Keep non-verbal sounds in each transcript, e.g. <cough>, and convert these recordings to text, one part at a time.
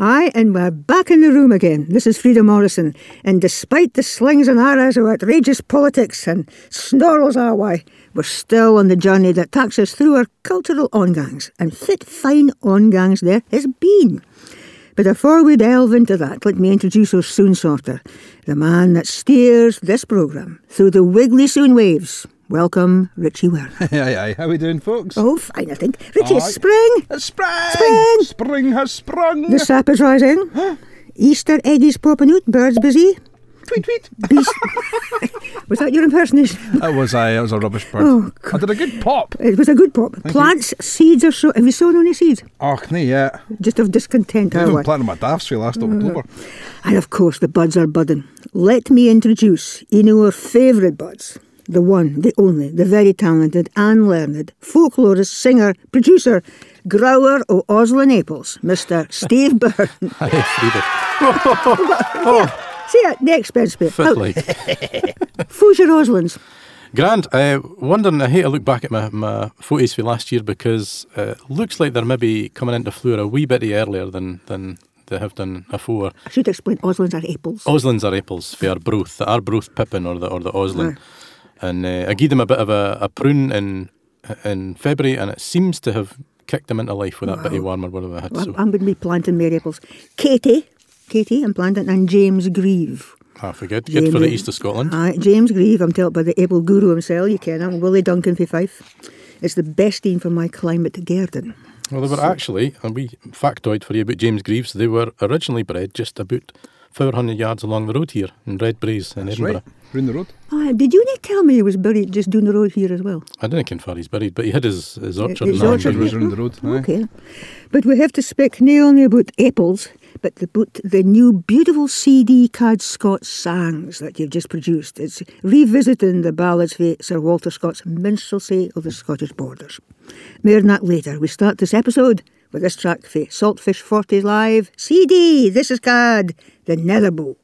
Aye, and we're back in the room again. This is Frida Morrison, and despite the slings and arrows of outrageous politics and snarls our way, we're still on the journey that takes us through our cultural ongangs, and fit fine ongangs there has been. But before we delve into that, let me introduce our soon sorter, the man that steers this programme through the wiggly soon waves. Welcome, Richie Ware. <laughs> aye, aye. How we doing, folks? Oh, fine, I think. Richie, it's Aye. spring! It's spring! Spring! Spring has sprung! The sap is rising. Easter eggies popping out, birds busy. tweet, tweet. <laughs> Was that your impersonation? That was I. That was a rubbish bird. Oh, I did a good pop. It was a good pop. Plants, seeds are so. Have you sown any seeds? Oh, no, yeah. Just of discontent, I I even was. planted my daffs for last. October. And of course, the buds are budding. Let me introduce you know our favourite buds. The one, the only, the very talented and learned folklorist, singer, producer, grower of Oslin apples, Mr. <laughs> Steve Byrne. Hi, Frida. <laughs> See it, the expense bit. Fit like. <laughs> Who's your Oslins? Uh, wondering, I hate to look back at my, my photos for last year because uh, looks like they're maybe coming into flower a wee bit earlier than, than they have done before. I should explain Oslins are apples. Oslins are apples for Arbroath, the Arbroath Pippin or the or the Oslin. And uh, I gave them a bit of a, a prune in in February and it seems to have kicked them into life with that bitty warmer whatever I had. Well, So, I'm going to be planting more apples. Katie, Katie, I'm planting, and James Grieve. ah, for good. Good for the east of Scotland. Aye, James Grieve, I'm told by the apple guru himself, you ken him, Willie Duncan for Fife. It's the best team for my climate garden. Well, they were actually, a wee factoid for you about James Grieves, they were originally bred just about 400 yards along the road here in Redbraes in That's Edinburgh. right. Round the road. Aye, did you not tell me he was buried just down the road here as well? I don't know how far he's buried, but he had his, his orchard. His and that orchard, was yeah. the road. Aye. Okay. But we have to speak not only about apples, but about the new beautiful CD Cad Scott songs that you've just produced. It's revisiting the ballads for Sir Walter Scott's minstrelsy of the Scottish borders. More on that later. We start this episode with this track for Saltfishforty Live. CD, this is Cad, the Netherbow.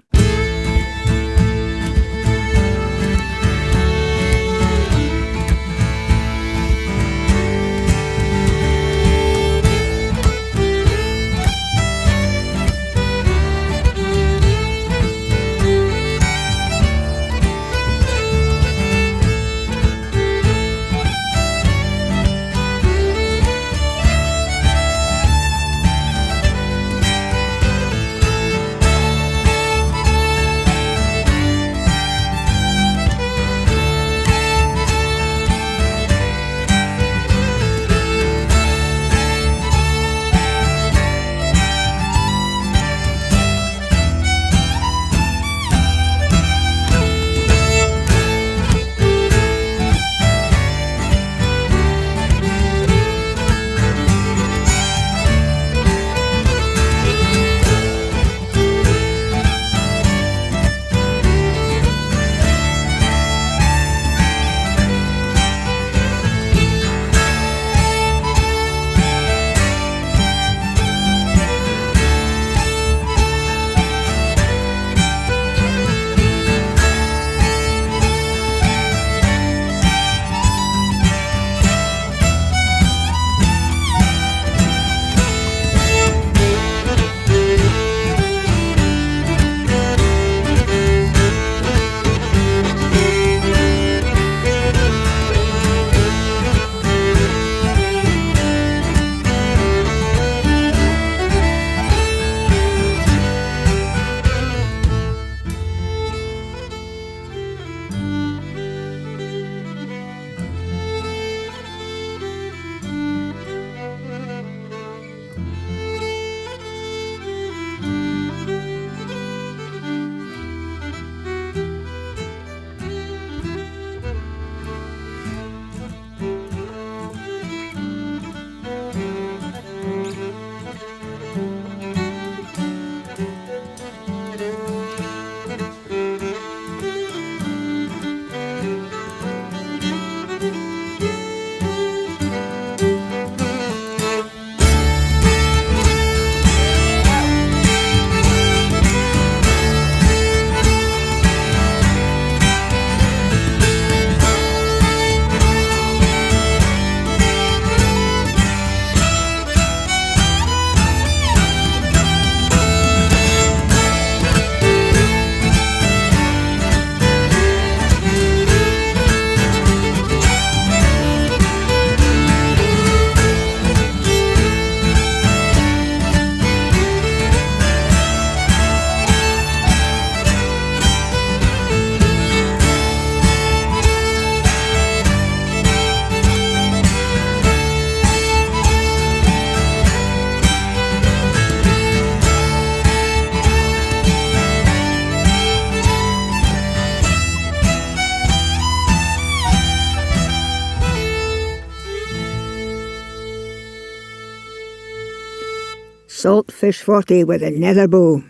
Saltfishforty with a Netherbow.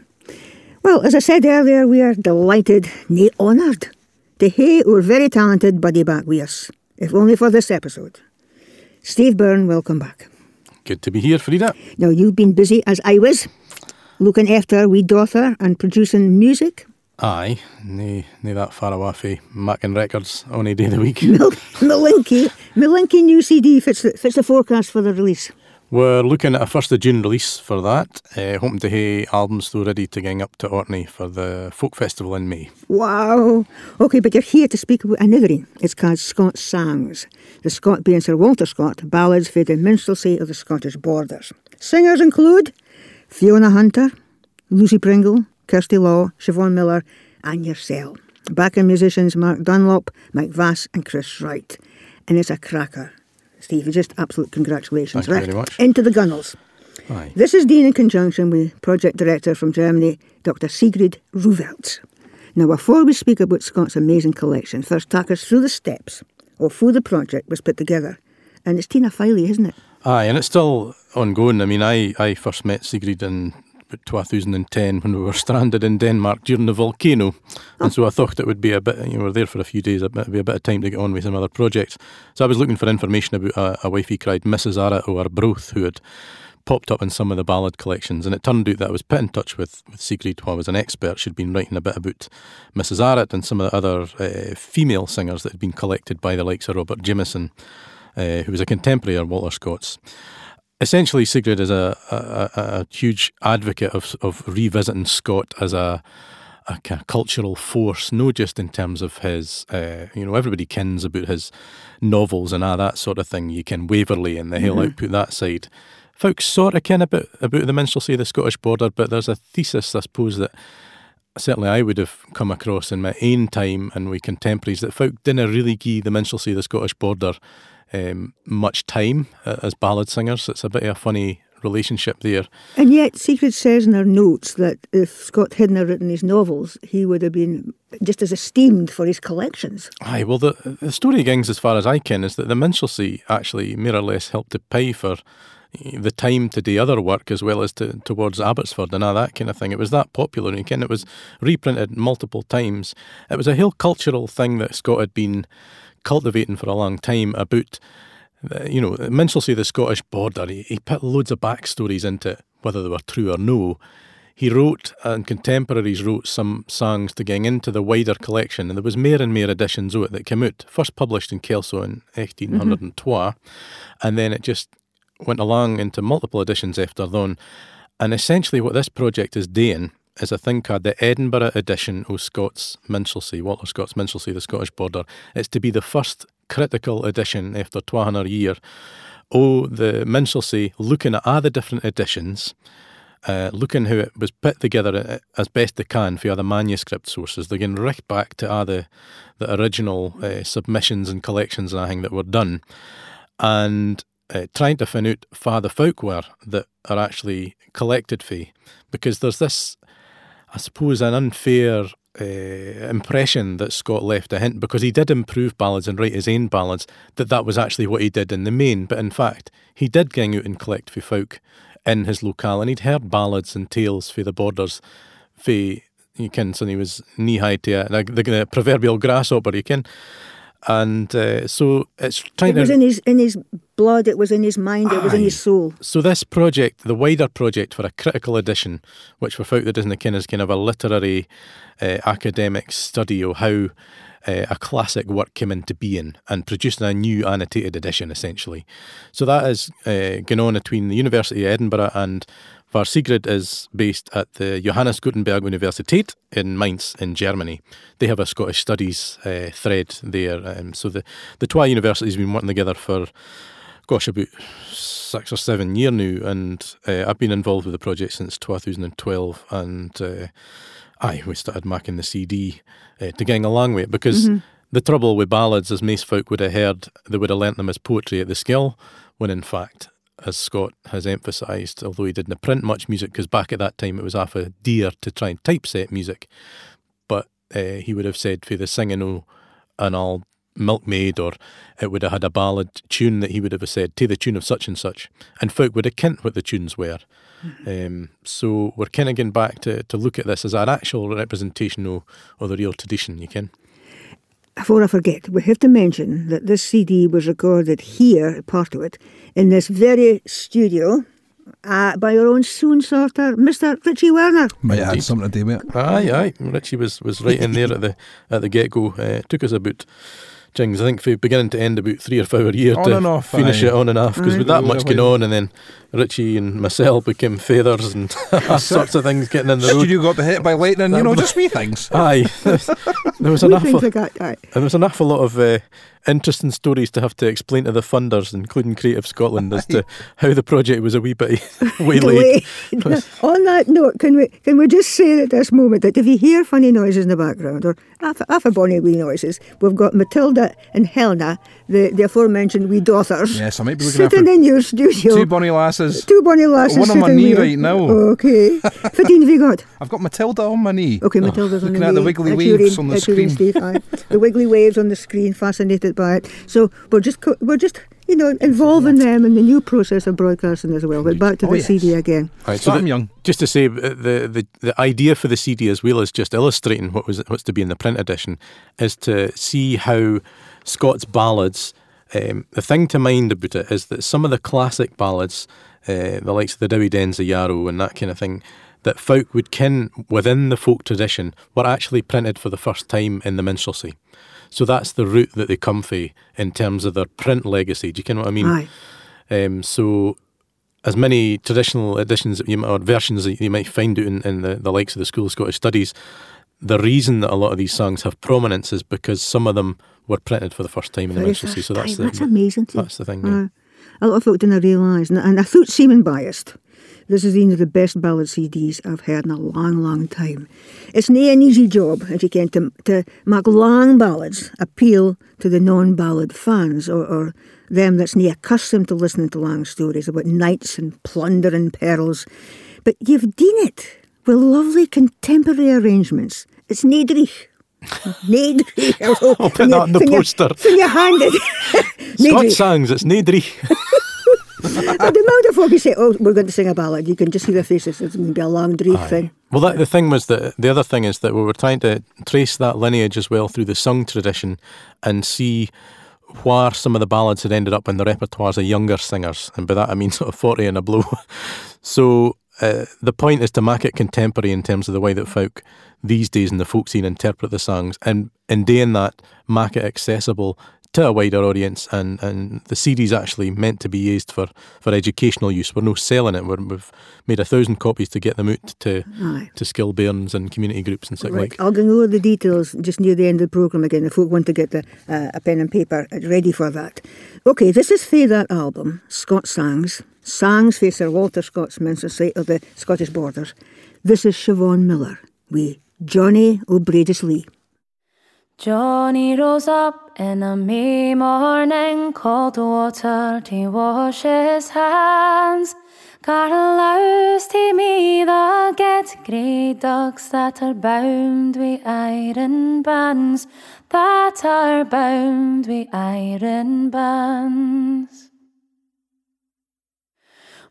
Well, as I said earlier, we are delighted, nay honoured, to hae our very talented buddy back with us, if only for this episode. Steve Byrne, welcome back. Good to be here, Frida. Now, you've been busy, as I was, looking after wee daughter and producing music. Aye, nae, nae that far away fae eh? Mackin Records any day of the week. Mil- <laughs> Malinky, Malinky new CD fits the, fits the forecast for the release. We're looking at a 1st of June release for that. Uh, hoping to hae albums though ready to gang up to Orkney for the folk festival in May. Wow. Okay, but you're here to speak about another one. It's called Scott's Songs. The Scott being Sir Walter Scott, ballads for the minstrelsy of the Scottish borders. Singers include Fiona Hunter, Lucy Pringle, Kirsty Law, Siobhan Miller, and yourself. Backing musicians Mark Dunlop, Mike Vass, and Chris Wright. And it's a cracker. Steve, just absolute congratulations. Thank you right very much. into the gunnels. Aye. This is Dean in conjunction with project director from Germany, Dr. Sigrid Rieuwerts. Now, before we speak about Scott's amazing collection, first take us through the steps of how the project was put together. And it's Tina Filey, isn't it? Aye, and it's still ongoing. I mean, I, I first met Sigrid in about 2010 when we were stranded in Denmark during the volcano. And so I thought it would be a bit, you know, we were there for a few days, it would be a bit of time to get on with some other projects. So I was looking for information about a, a wifey cried Mrs. Arrett or Broth, who had popped up in some of the ballad collections. And it turned out that I was put in touch with, with Sigrid while I was an expert. She'd been writing a bit about Mrs. Arrett and some of the other uh, female singers that had been collected by the likes of Robert Jamieson, uh, who was a contemporary of Walter Scott's essentially Sigrid is a, a, a, huge advocate of, of revisiting Scott as a, a kind of cultural force, not just in terms of his, uh, you know, everybody kens about his novels and all that sort of thing. You can Waverley and the Hill output that side. Folks sort of ken about, about the minstrelsy of the Scottish border, but there's a thesis, I suppose, that certainly I would have come across in my own time and with contemporaries that folk didn't really give the minstrelsy of the Scottish border um, much time uh, as ballad singers. It's a bit of a funny relationship there. And yet, Sigrid says in her notes that if Scott hadn't have written his novels, he would have been just as esteemed for his collections. Aye, well, the, the story gangs, as far as I can, is that the minstrelsy actually more or less helped to pay for the time to do other work as well as to, towards Abbotsford and all that kind of thing. It was that popular, and again, it was reprinted multiple times. It was a whole cultural thing that Scott had been cultivating for a long time about, uh, you know, minstrelsy, the Scottish border. He, he put loads of backstories into it, whether they were true or no. He wrote, and contemporaries wrote some songs to gang into the wider collection, and there was more and more editions of it that came out. First published in Kelso in 1802, and then it just went along into multiple editions after then. And essentially, what this project is doing is a thing called the Edinburgh edition of Scott's Minstrelsy, Walter Scott's Minstrelsy, the Scottish Border. It's to be the first critical edition after 200 year. Oh, the Minstrelsy, looking at all the different editions, uh, looking how it was put together uh, as best they can for other manuscript sources. They can right back to all the, the original uh, submissions and collections and everything that were done. And uh, trying to find out fa the folk were that are actually collected fee, because there's this, I suppose, an unfair uh, impression that Scott left a hint because he did improve ballads and write his own ballads that that was actually what he did in the main. But in fact, he did gang out and collect for folk in his locale, and he'd heard ballads and tales for the borders, for you can, so he was knee high to a, the, the proverbial grasshopper, you can. And uh, so it's trying It was to in his in his blood. It was in his mind. It was in his soul. So this project, the wider project for a critical edition, which for folk that doesn't ken is kind of a literary uh, academic study of how uh, a classic work came into being and producing a new annotated edition essentially. So that is uh, going on between the University of Edinburgh and Var Sigrid is based at the Johannes Gutenberg Universität in Mainz in Germany. They have a Scottish studies uh, thread there. Um, so the, the two universities have been working together for gosh, about six or seven year now, and uh, I've been involved with the project since 2012, and uh, aye, we started making the CD uh, to gang along with it because the trouble with ballads, as most folk would have heard, they would have learnt them as poetry at the skill, when in fact, as Scott has emphasised, although he didn't print much music, because back at that time it was half a dear to try and typeset music, but uh, he would have said for the singing o and all Milkmaid, or it would have had a ballad tune that he would have said to the tune of such and such, and folk would have kent what the tunes were. Um, so we're kind of getting back to, to look at this as an actual representation of, of the real tradition, you can. Before I forget, we have to mention that this CD was recorded here, part of it, in this very studio uh, by our own soon sorter, Mr. Richie Werner. Might have had something to do with it. Aye, aye. Richie was, was right in there at the at the get go. Uh, took us about jings, I think, from beginning to end, about three or four years On to and off, finish aye. it on and off. Because Aye. with that much going on, and then Richie and myself became feathers and <laughs> all sorts of things getting in the road. Studio got the hit by lightning, you know, just wee things. <laughs> Aye, <laughs> there was We an awful, things like that. Aye. there was an awful lot of uh, interesting stories to have to explain to the funders, including Creative Scotland, as to how the project was a wee bit <laughs> waylaid. Wait. <laughs> On that note, can we can we just say at this moment that if you hear funny noises in the background or half, half a bonny wee noises, we've got Matilda and Helena, the, the aforementioned wee daughters, Yes, I might be looking sitting after in your studio. two bonny lasses. Two bonny lasses One on my knee there. right now. Okay. <laughs> Fifteen have you got? I've got Matilda on my knee. Okay, Matilda's on Looking the at the wiggly waves on the that's your aim, screen. Steve, the wiggly waves on the screen, fascinated by it. So we're just co- we're just you know involving them in the new process of broadcasting as well. But back to Oh, the yes. CD again. Right, so I'm young. just to say, uh, the, the the idea for the CD as well as just illustrating what was what's to be in the print edition is to see how Scott's ballads. Um, the thing to mind about it is that some of the classic ballads, uh, the likes of the Dowie Dens, the Yarrow, and that kind of thing, that folk would ken within the folk tradition, were actually printed for the first time in the minstrelsy. So that's the route that they come for in terms of their print legacy. Do you know what I mean? Aye. Um, so, as many traditional editions that you, m- or versions that you might find out in, in the, the likes of the School of Scottish Studies, the reason that a lot of these songs have prominence is because some of them were printed for the first time in the minstrelsy. So that's time. the that's amazing. Too. that's the thing. yeah. A lot of folk didn't realise, and, and I thought seeming biased. This is one of the best ballad CDs I've heard in a long, long time. It's nae an easy job, as you can, to, to make long ballads appeal to the non-ballad fans or, or them that's nae accustomed to listening to long stories about knights and plunder and perils. But you've done it with lovely contemporary arrangements. It's. Nae dreich. I'll <laughs> put that on the poster. From your handed. Scott <laughs> songs, it's Nadri. <laughs> <laughs> And the amount of folk who say, "Oh, we're going to sing a ballad," you can just see their faces. It's going to be a long, dreif thing. Well, that, the thing was that the other thing is that we were trying to trace that lineage as well through the sung tradition and see where some of the ballads had ended up in the repertoires of younger singers, and by that I mean <laughs> sort of forty and a blow. <laughs> so uh, the point is to make it contemporary in terms of the way that folk these days in the folk scene interpret the songs, and in doing that, make it accessible to a wider audience. And, and the CD's actually meant to be used for, for educational use. We're no selling it. We're, we've made a thousand copies to get them out to Aye. to skill bairns and community groups and such Right, like. I'll go over the details just near the end of the programme again if folk want to get the, uh, a pen and paper ready for that. Okay, this is for that album, Scott Sangs. Sangs for Sir Walter Scott's Minstrelsy of the Scottish borders. This is Siobhan Miller, we Johnny O'Breadislee. Johnny rose up in a May morning, called the water to wash his hands. Got a to me the get grey dogs that are bound with iron bands, that are bound with iron bands.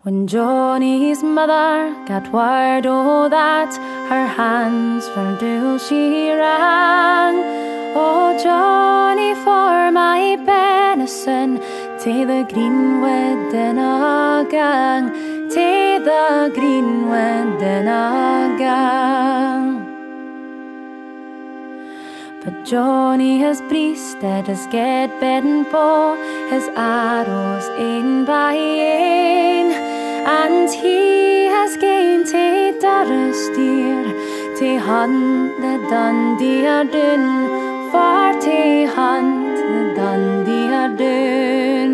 When Johnny's mother got word o' that, her hands for duel she rang. Oh, Johnny, for my benison, to the in a gang, to the in a gang. But Johnny has breasted his get bed and bow, his arrows in by ein, and he has gained to Durrisdeer to hunt the for to hunt the Dundee Ardun.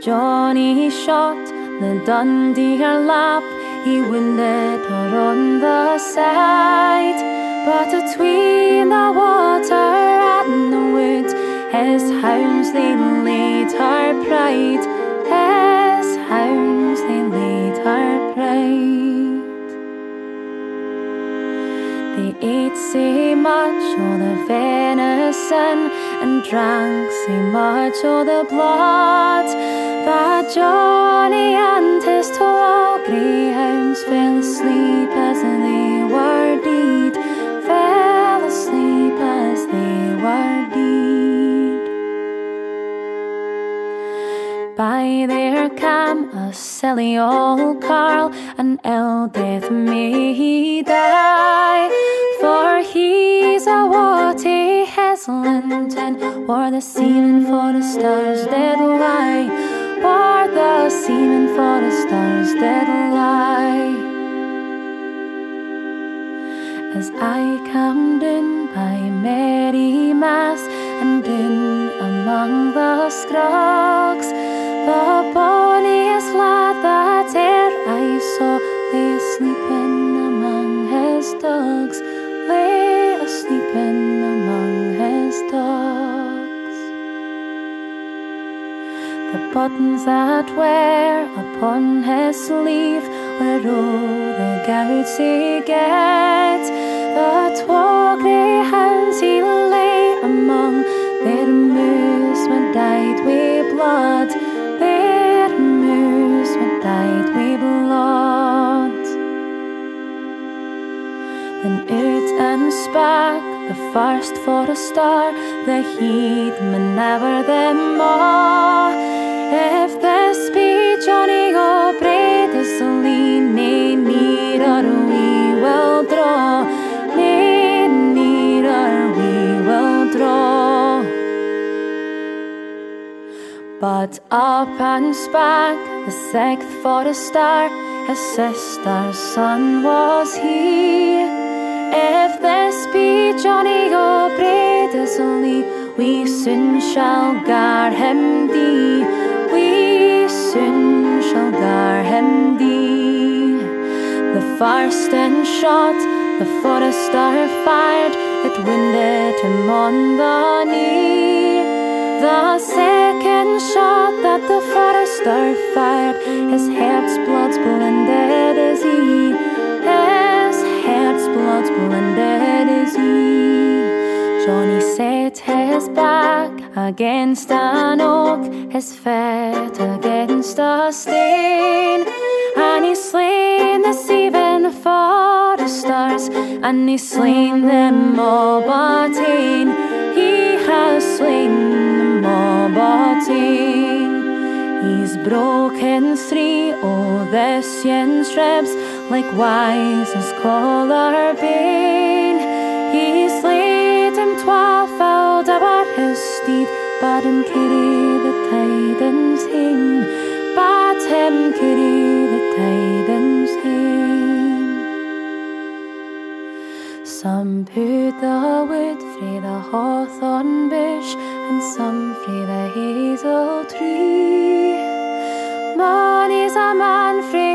Johnny shot the Dundee lap, he wounded her on the side. But atween the water and the wood, his hounds they laid her pride. His hounds ate so much o' the venison and drank so much o' the blood. That Johnny and his tall greyhounds fell asleep as they were dead, fell asleep as they were dead. By their cam a silly old carl, an ill death may he die, for he's a watty Heslington, where the seaman for the stars did lie, where the seaman for the stars did lie. As I come in by Mary Mass and in among the scrogs, the bonniest lad that e'er I saw lay sleeping among his dogs, lay asleeping among his dogs. The buttons that wear upon his sleeve were all the gouts he get. The twa greyhounds he lay among, their moose were dyed wi' blood, their moose were dyed wi' blood. Then and spark the first for a star, the heatman never them more If this be Johnny lean, nay nearer we will draw, nearer we will draw. But up and spark the sixth for a star, his sister's son was he. If this be Johnny O'Braid is only, we soon shall gar him dee. We soon shall gar him dee. The first in shot, the forester fired, it wounded him on the knee. The second shot that the forester fired, his heart's blood's blended as he, blood's blended as he. Johnny set his back against an oak, his feet against a stone, and he slain the seven foresters, and he slain them all but een. He has slain them all but een. He's broken three o' the Sien's ribs, likewise his collar bane. He's laid him twelvefold about his steed, bade him carry the tidings hame, bade him carry the tidings hame. Some put the wood frae the hawthorn bush, and some frae the hazel tree. Mony's a man frae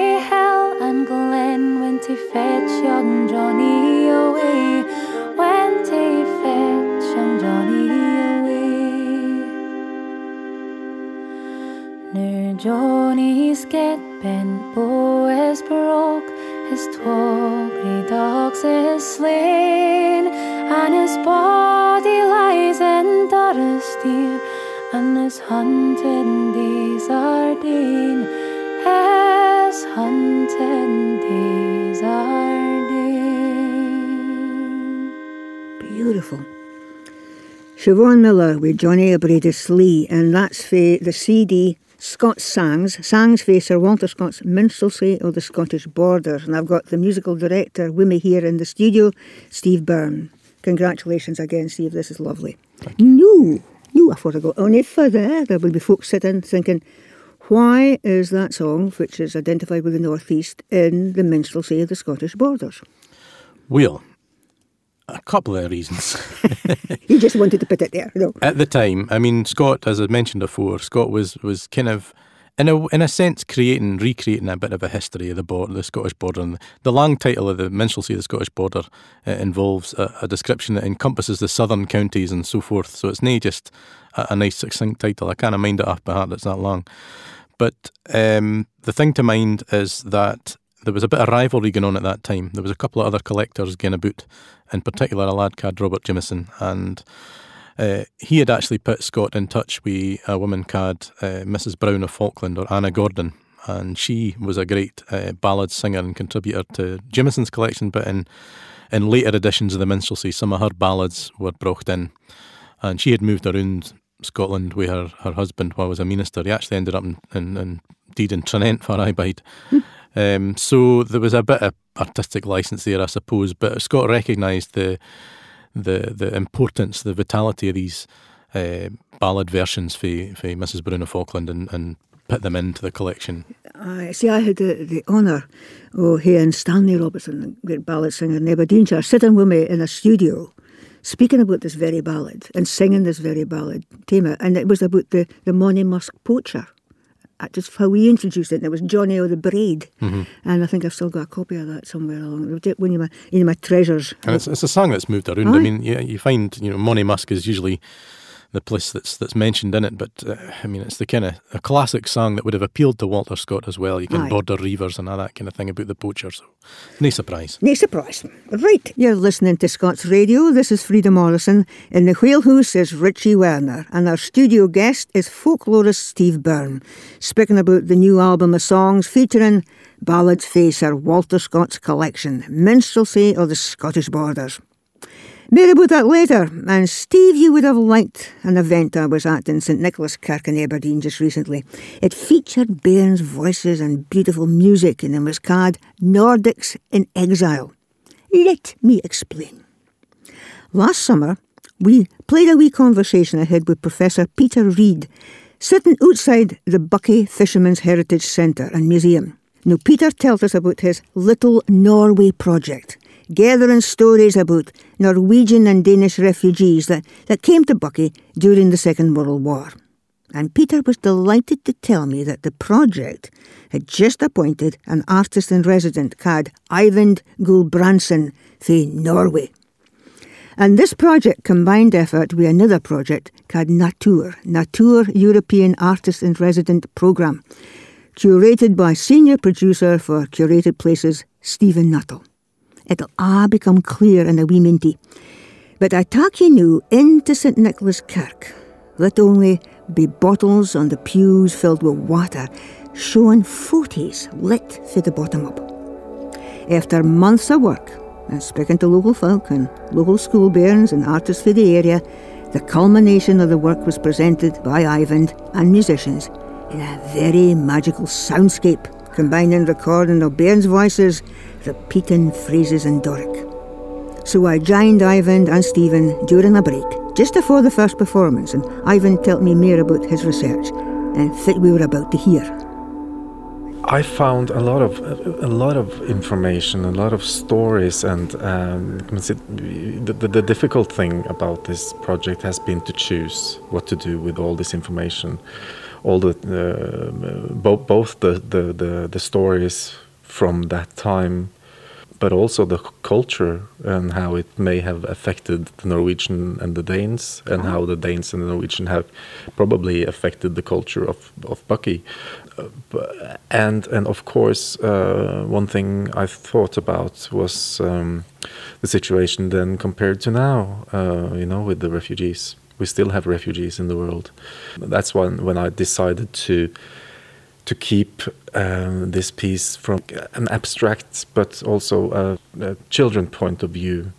to fetch young Johnny away, went to fetch young Johnny away. Now Johnny's get bent bow is broke, his twa grey dogs is slain, and his body lies in Durrisdeer, and his hunting days are done. His hunting days are done. Beautiful. Siobhan Miller with Johnny o' Breadislee, and that's for the CD Scott's Sangs, Sangs for Sir Walter Scott's Minstrelsy of the Scottish Borders. And I've got the musical director with me here in the studio, Steve Byrne. Congratulations again, Steve. This is lovely. No, no, I thought I'd go any further. There will be folks sitting thinking, why is that song, which is identified with the Northeast, in the Minstrelsy of the Scottish Borders? Well, a couple of reasons. <laughs> You just wanted to put it there, no? At the time, I mean, Scott, as I mentioned before, Scott was was kind of, in a in a sense, creating, recreating a bit of a history of the border, the Scottish border. And the long title of the Minstrelsy of the Scottish Border uh, involves a, a description that encompasses the southern counties and so forth. So it's not just a, a nice succinct title. I kind of mind it off by heart. It's that long. But um, the thing to mind is that there was a bit of rivalry going on at that time. There was a couple of other collectors going about, in particular a lad called Robert Jamieson, and uh, he had actually put Scott in touch with a woman called uh, Mrs. Brown of Falkland or Anna Gordon, and she was a great uh, ballad singer and contributor to Jamieson's collection. But in in later editions of the Minstrelsy, some of her ballads were brought in, and she had moved around Scotland with her, her husband while I was a minister. He actually ended up in, in, in deed in Tranent for I bide. um, so there was a bit of artistic license there, I suppose. But Scott recognised the the the importance, the vitality of these uh, ballad versions for for Mrs. Brown o Falkland and, and put them into the collection. I see. I had the, the honour of hearing Stanley Robertson, great ballad singer in Aberdeenshire, sitting with me in a studio speaking about this very ballad and singing this very ballad theme. And it was about the, the Monymusk poacher. That's how we introduced it. And it was Johnny o' the Braid. Mm-hmm. And I think I've still got a copy of that somewhere along. One of my, one of my treasures. And it's, it's a song that's moved around. Aye. I mean, yeah, you find, you know, Monymusk is usually the place that's that's mentioned in it. But uh, I mean, it's the kind of a classic song that would have appealed to Walter Scott as well. You can Aye. border reavers and all that kind of thing about the poacher. So, no surprise. No surprise. Right, you're listening to Scots Radio. This is Frida Morrison. In the wheelhouse is Richie Werner, and our studio guest is folklorist Steve Byrne, speaking about the new album of songs featuring ballads Sir Walter Scott's collection, Minstrelsy of the Scottish Borders. More about that later. And Steve, you would have liked an event I was at in St Nicholas Kirk in Aberdeen just recently. It featured bairns' voices and beautiful music, and it was called Nordics in Exile. Let me explain. Last summer, we played a wee conversation I had with Professor Peter Reid, sitting outside the Buckie Fishermen's Heritage Centre and Museum. Now, Peter tells us about his Little Norway project, gathering stories about Norwegian and Danish refugees that, that came to Buckie during the Second World War. And Peter was delighted to tell me that the project had just appointed an artist in resident called Eyvind Gulbrandsen for Norway. And this project combined effort with another project called Natur, Natur European Artist in Resident Programme, curated by senior producer for Curated Places, Stephen Nuttall. It'll a' become clear in a wee minty. But I take ye now into St Nicholas Kirk, Let only be bottles on the pews filled with water, showing forties lit for the bottom up. After months of work and speaking to local folk and local school bairns and artists for the area, the culmination of the work was presented by Ivan and musicians in a very magical soundscape, combining recording of bairns' voices, repeating phrases in Doric. So I joined Ivan and Stephen during a break, just before the first performance, and Ivan told me more about his research and what we were about to hear. I found a lot of a lot of information, a lot of stories, and um, the, the, the difficult thing about this project has been to choose what to do with all this information, all the uh, bo- both the, the, the, the stories from that time, but also the culture and how it may have affected the Norwegian and the Danes, and how the Danes and the Norwegian have probably affected the culture of of Buckie and and of course, uh, one thing I thought about was um, the situation then compared to now. Uh, you know, with the refugees, we still have refugees in the world. That's when when I decided to to keep um, this piece from an abstract but also a, a children point of view.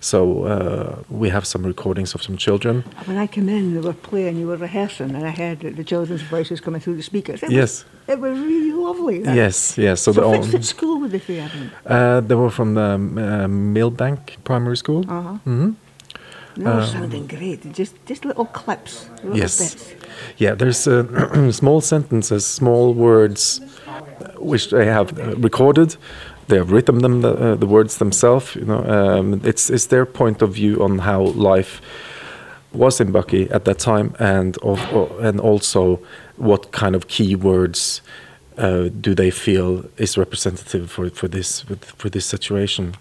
So uh, we have some recordings of some children. When I came in, they were playing, you were rehearsing, and I heard the, children's voices coming through the speakers. It Yes. Was, it was really lovely. that. Yes, yes. So, So, the which, which school were they Evan? Uh, they were from the um, uh, Millbank Primary School. Uh-huh. hmm They were sounding great. Just just little clips. Little Yes. bits. Yeah, there's uh, <clears throat> small sentences, small words, uh, which they have uh, recorded. They have written them the, uh, the words themselves. You know, um, it's it's their point of view on how life was in Buckie at that time, and of, and also what kind of keywords uh, do they feel is representative for for this for this situation.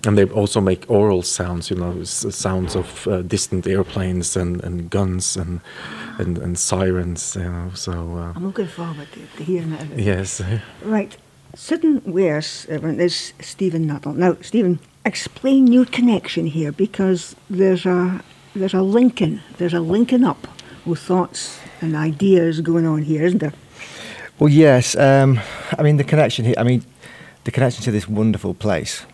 Okay. And they also make oral sounds, you know, sounds of uh, distant airplanes and, and guns and, and and sirens, you know. So uh, I'm looking forward to, to hearing that. yes, <laughs> Right. Sitting with us everyone, is Stephen Nuttall. Now, Stephen, explain your connection here because there's a there's a linking, there's a linking up with thoughts and ideas going on here, isn't there? Well, yes. Um, I mean, the connection here. I mean, the connection to this wonderful place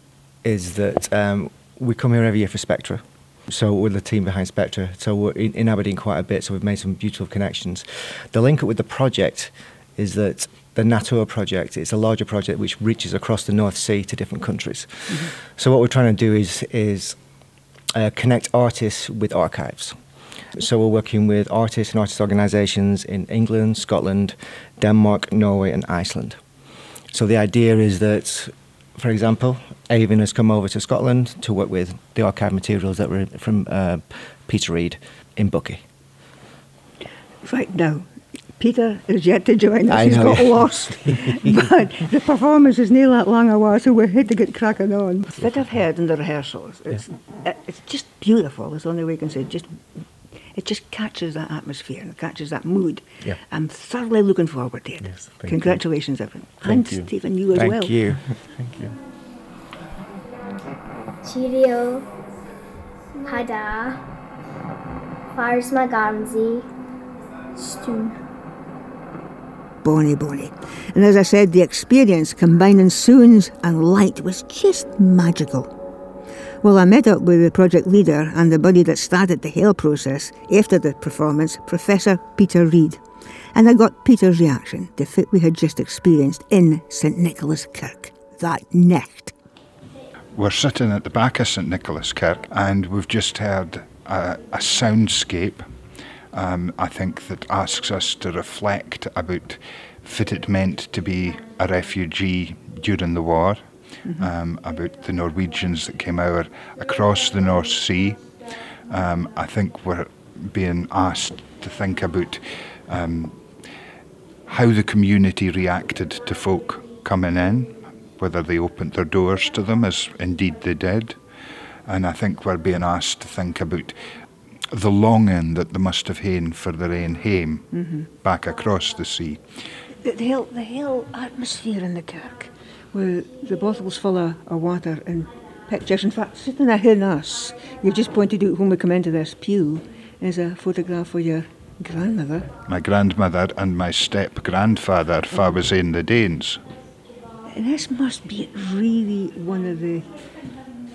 is that um, we come here every year for Spectra. So we're the team behind Spectra. So we're in, in Aberdeen quite a bit. So we've made some beautiful connections. The link up with the project is that the Natur project is a larger project which reaches across the North Sea to different countries. Mm-hmm. So what we're trying to do is is uh, connect artists with archives. So we're working with artists and artist organisations in England, Scotland, Denmark, Norway, and Iceland. So the idea is that, for example, Avon has come over to Scotland to work with the archive materials that were from uh, Peter Reid in Buckie. Right now, Peter is yet to join us. I He's know. got lost. <laughs> but the performance is near that long a while, so we had to get cracking on. That I've heard in the rehearsals, it's, uh, it's just beautiful. That's the only way I can say it. Just, it just catches that atmosphere and it catches that mood. Yeah. I'm thoroughly looking forward to it. Yes, thank you. Congratulations, everyone. Thank and you. Stephen, you as Thank well. <laughs> Thank you. Thank you. Cheerio, Pada, Fars Magamzi, Stu. Bonnie, bonnie. And as I said, the experience combining sounds and light was just magical. Well, I met up with the project leader and the buddy that started the Hale process after the performance, Professor Peter Reid. And I got Peter's reaction to what we had just experienced in St Nicholas Kirk that night. We're sitting at the back of St Nicholas Kirk and we've just heard a, a soundscape, um, I think, that asks us to reflect about what it meant to be a refugee during the war, um, about the Norwegians that came over across the North Sea. Um, I think we're being asked to think about um, how the community reacted to folk coming in, whether they opened their doors to them, as indeed they did. And I think we're being asked to think about the longing that they must have had for their own home back across the sea. The, the, Hale, the Hale atmosphere in the Kirk, where the bottles full of, of water and pictures. In fact, sitting there in us, you've just pointed out when we come into this pew, is a photograph of your grandmother. My grandmother and my step grandfather, if I was in the Danes. This must be really one of the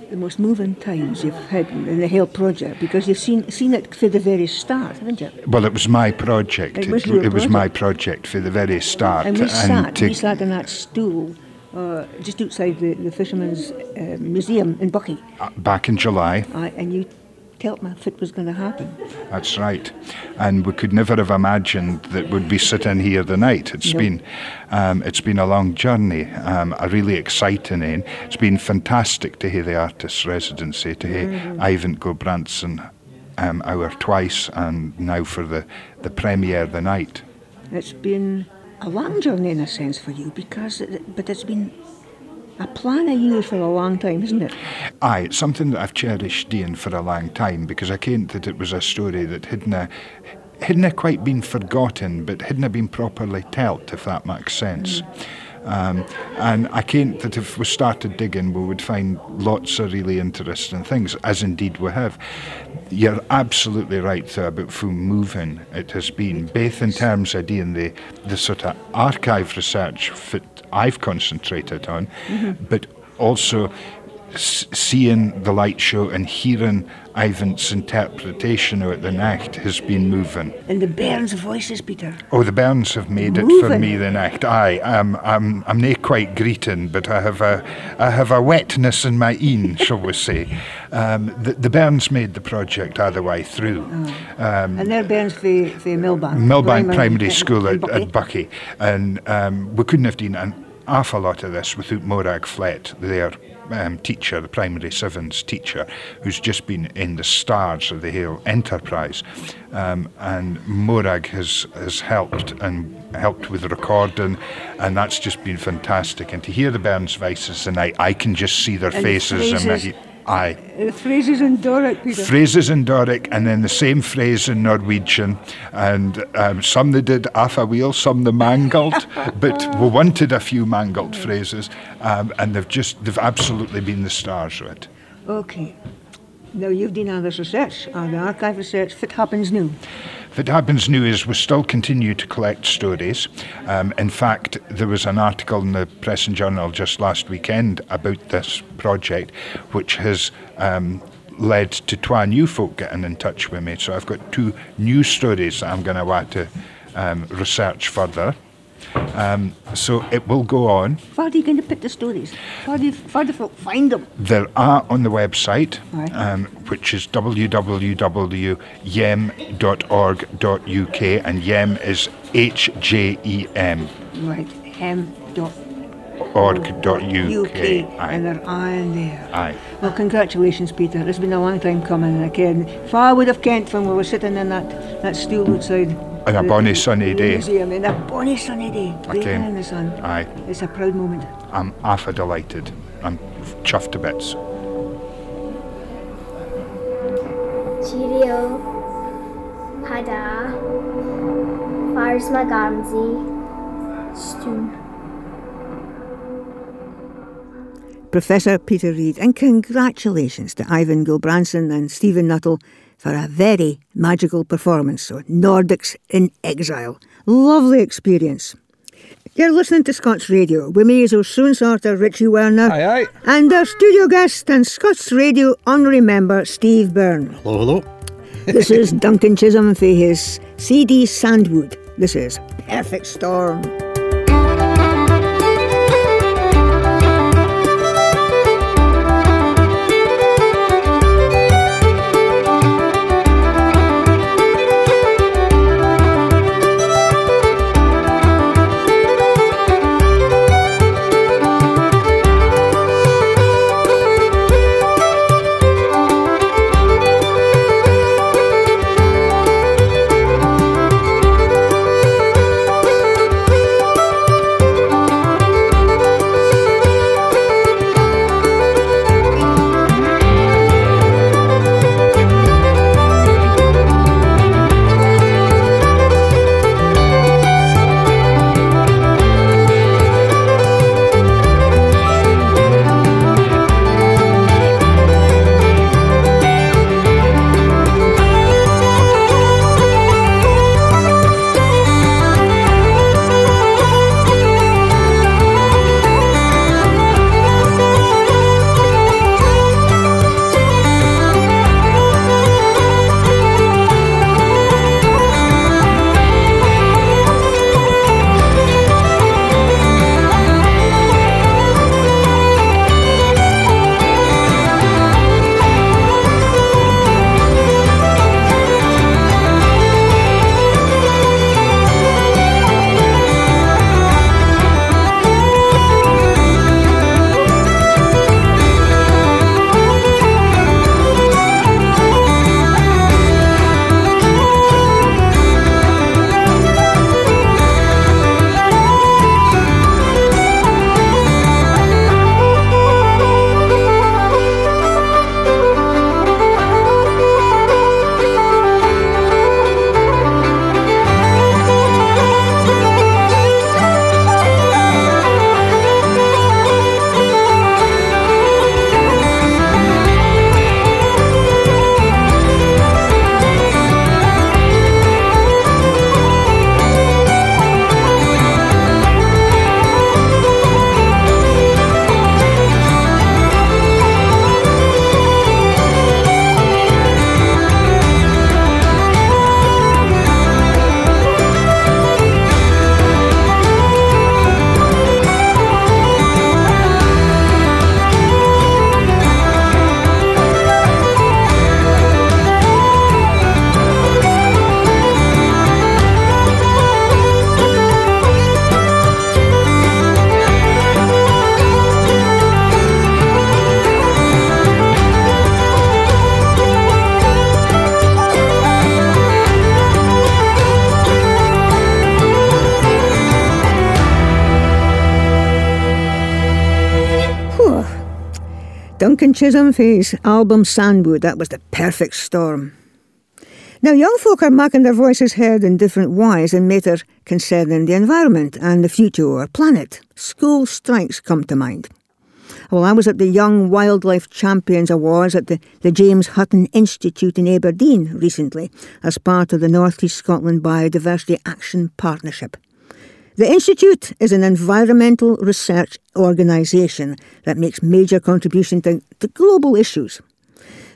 the most moving times you've had in the Hale project because you've seen seen it for the very start, haven't you? Well, it was my project. It was your it was my project for the very start. And we sat, to- we sat on that stool uh, just outside the, the Fisherman's uh, Museum in Buckie, uh, back in July. uh, and you told me if it was going to happen. That's right. And we could never have imagined that we'd be sitting here tonight. It's No. been um, it's been a long journey, um, a really exciting one. It's been fantastic to hear the artist's residency, to hear Eyvind Gulbrandsen um, hour twice, and now for the, the premiere the night. It's been a long journey in a sense for you because, it, but it's been a plan of yours for a long time, isn't it? Aye, it's something that I've cherished doing for a long time because I kent that it was a story that hadn't hadn't quite been forgotten but hadn't been properly told, if that makes sense. Mm. Um, and I kent that if we started digging, we would find lots of really interesting things, as indeed we have. You're absolutely right though, about how moving it has been, both in terms of doing the, the sort of archive research that I've concentrated on, but also seeing the light show and hearing Ivan's interpretation of it the night has been moving. And the Bairns' voices, Peter. Oh, the Burns have made it for me the night. Aye, I'm, I'm, I'm not quite greeting, but I have a, I have a wetness in my een, shall we say. Um, the, the Burns made the project all the way through. Um, And they're Bairns for, for Millbank. Millbank Primary School at, at Buckie, and um, we couldn't have done an awful lot of this without Morag Flett, their um, teacher, the primary sevens teacher, who's just been in the stars of the Hale Enterprise, um, and Morag has has helped and helped with the recording, and that's just been fantastic. And to hear the Burns voices tonight, I can just see their And the faces. and Aye. Uh, phrases in Doric, Peter. Phrases in Doric, and then the same phrase in Norwegian. And um, some they did half a wheel, some they mangled, <laughs> but we wanted a few mangled phrases, um, and they've just they've absolutely been the stars of it. Okay. Now you've done all this research, all the archive research. What happens now? What happens now is we still continue to collect stories. Um, in fact, there was an article in the Press and Journal just last weekend about this project, which has um, led to twa new folk getting in touch with me. So I've got two new stories that I'm going to want to um, research further. Um, so it will go on. Where are you going to put the stories? Where do, you, where do folk find them? There are on the website, Right. um, which is www.yem.org.uk, and Yem is H J E M Right, hem dot org dot UK, and they're on there. Aye. Well, congratulations, Peter. It's been a long time coming, and again, far would have kent when we were sitting in that, that stool outside. On a bonny sunny day. Museum, in a bonny sunny day, baking Okay. in the sun. Aye. It's a proud moment. I'm half a delighted. I'm chuffed to bits. Cheerio. Pada. Fars Magamzi. Stoon. Professor Peter Reid, and congratulations to Eyvind Gulbrandsen and Stephen Nuttall for a very magical performance. So, Nordics in Exile. Lovely experience. You're listening to Scots Radio with me as our soon sorter Richie Rieuwerts Aye, aye. and our studio guest and Scots Radio honorary member Steve Byrne. Hello, hello. This is <laughs> Duncan Chisholm for his CD Sandwood. This is Perfect Storm. Duncan Chisholm his album Sandwood. That was the perfect storm. Now, young folk are making their voices heard in different ways in matters concerning the environment and the future of our planet. School strikes come to mind. Well, I was at the Young Wildlife Champions Awards at the, the James Hutton Institute in Aberdeen recently as part of the North East Scotland Biodiversity Action Partnership. The Institute is an environmental research organisation that makes major contribution to, to global issues.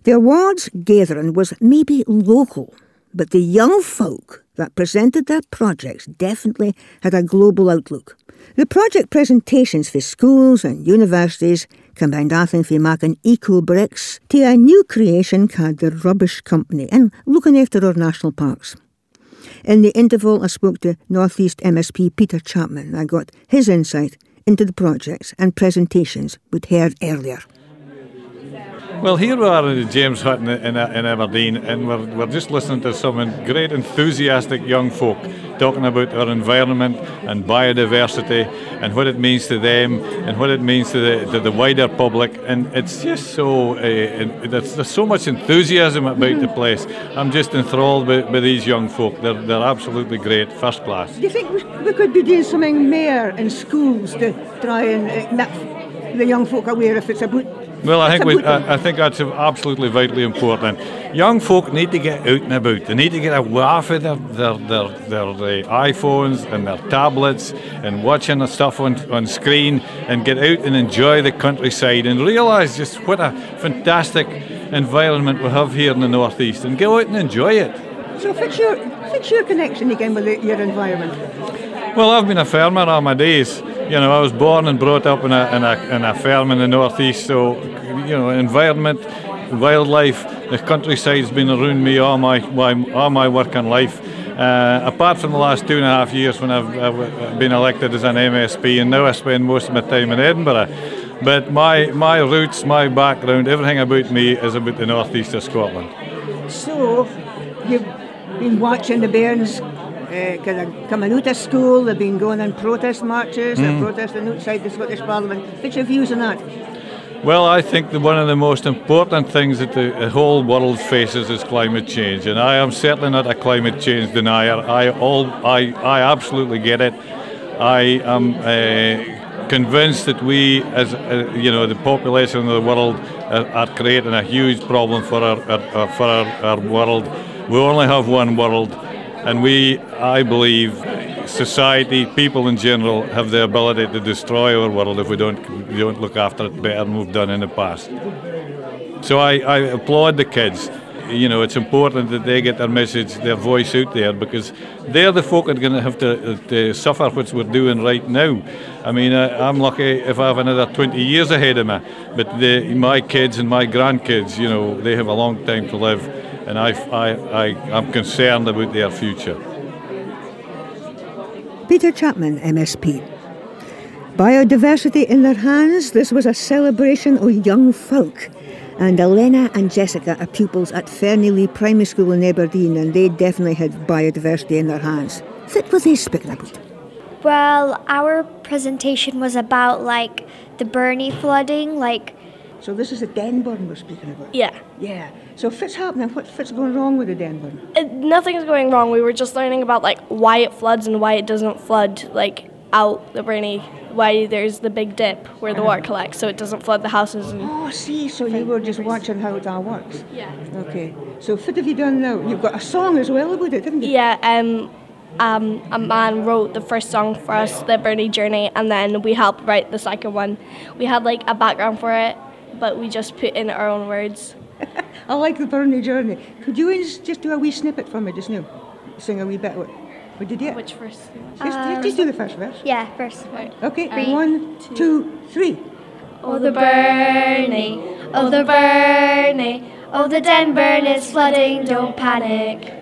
The awards gathering was maybe local, but the young folk that presented their projects definitely had a global outlook. The project presentations for schools and universities combined anything from making eco bricks to a new creation called the Rubbish Company and looking after our national parks. In the interval, I spoke to Northeast MSP Peter Chapman. I got his insight into the projects and presentations we'd heard earlier. Well, here we are in James Hutton in, in Aberdeen, and we're, we're just listening to some great enthusiastic young folk talking about our environment and biodiversity and what it means to them and what it means to the, to the wider public. And it's just so, uh, there's, there's so much enthusiasm about the place. I'm just enthralled by, by these young folk. They're, they're absolutely great, first class. Do you think we could be doing something more in schools to try and uh, make the young folk aware if it's about well, I think we, I, I, think that's absolutely vitally important. Young folk need to get out and about. They need to get away from their their, their, their, their iPhones and their tablets and watching the stuff on, on screen and get out and enjoy the countryside and realise just what a fantastic environment we have here in the northeast and go out and enjoy it. So, fix your fix your connection again with your environment. Well, I've been a farmer all my days you know, I was born and brought up in a, in a, in a farm in the northeast, so, you know, environment, wildlife, the countryside's been around me all my, my all my working life. Uh, apart from the last two and a half years when I've, I've, been elected as an MSP, and now I spend most of my time in Edinburgh. But my, my roots, my background, everything about me is about the northeast of Scotland. So, you've been watching the Bairns uh, coming out of school, they've been going on protest marches, mm. they're protesting outside the Scottish Parliament. What's your views on that? Well, I think that one of the most important things that the whole world faces is climate change, and I am certainly not a climate change denier. I all, I, I absolutely get it. I am uh, convinced that we, as uh, you know, the population of the world, are, are creating a huge problem for our, our for our, our world. We only have one world and we, I believe, society, people in general, have the ability to destroy our world if we don't, we don't look after it better than we've done in the past. So I, I applaud the kids. You know, it's important that they get their message, their voice out there, because they're the folk that are going to have to, to suffer what we're doing right now. I mean, I, am lucky if I have another 20 years ahead of me, but my kids and my grandkids, you know, they have a long time to live and I, I, I, I'm concerned about their future. Peter Chapman, MSP. Biodiversity in their hands, this was a celebration of young folk. And Elena and Jessica are pupils at Fernielea Primary School in Aberdeen, and they definitely had biodiversity in their hands. What were they speaking about? Well, our presentation was about like the Burnie flooding, like so this is the Denburn we're speaking about? Yeah. Yeah. So if it's happening? What, what's going wrong with the Denburn? It, nothing's going wrong. We were just learning about like why it floods and why it doesn't flood like out the Burnie. Why there's the big dip where the water uh-huh. collects, so it doesn't flood the houses. And oh, see. So you were just watching how it all works. Yeah. Okay. So what have you done now? You've got a song as well about it, haven't you? Yeah. Um. Um, a man wrote the first song for us, the Burnie Journey, and then we helped write the second one. We had like a background for it, but we just put in our own words. <laughs> I like the Burnie Journey. Could you just do a wee snippet for me just now? Sing a wee bit. What, what did you do? Which verse? Just, um, just do the first verse. Yeah, first. one. Okay, three, one, two, two, three. Oh, the Burnie, oh, the Burnie, oh, the Denburn is flooding, don't panic.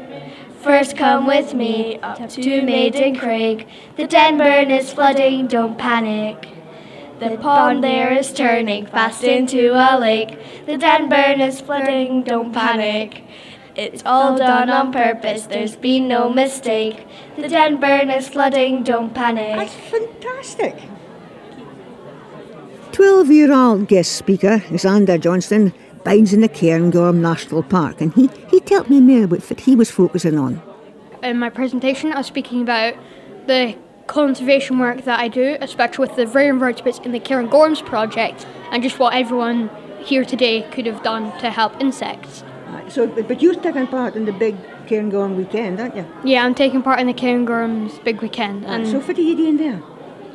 First come with me up to Maidencraig. The Denburn is flooding, don't panic. The pond there is turning fast into a lake. The Denburn is flooding, don't panic. It's all done on purpose, there's been no mistake. The Denburn is flooding, don't panic. That's fantastic. 12 year old guest speaker, Xander Johnston, bides in the Cairngorm National Park, and he, he told me more about what he was focusing on. In my presentation, I was speaking about the conservation work that I do, especially with the rare invertebrates in the Cairngorms project, and just what everyone here today could have done to help insects. So, but you're taking part in the big Cairngorm weekend, aren't you? Yeah, I'm taking part in the Cairngorms big weekend. And so what are you doing there?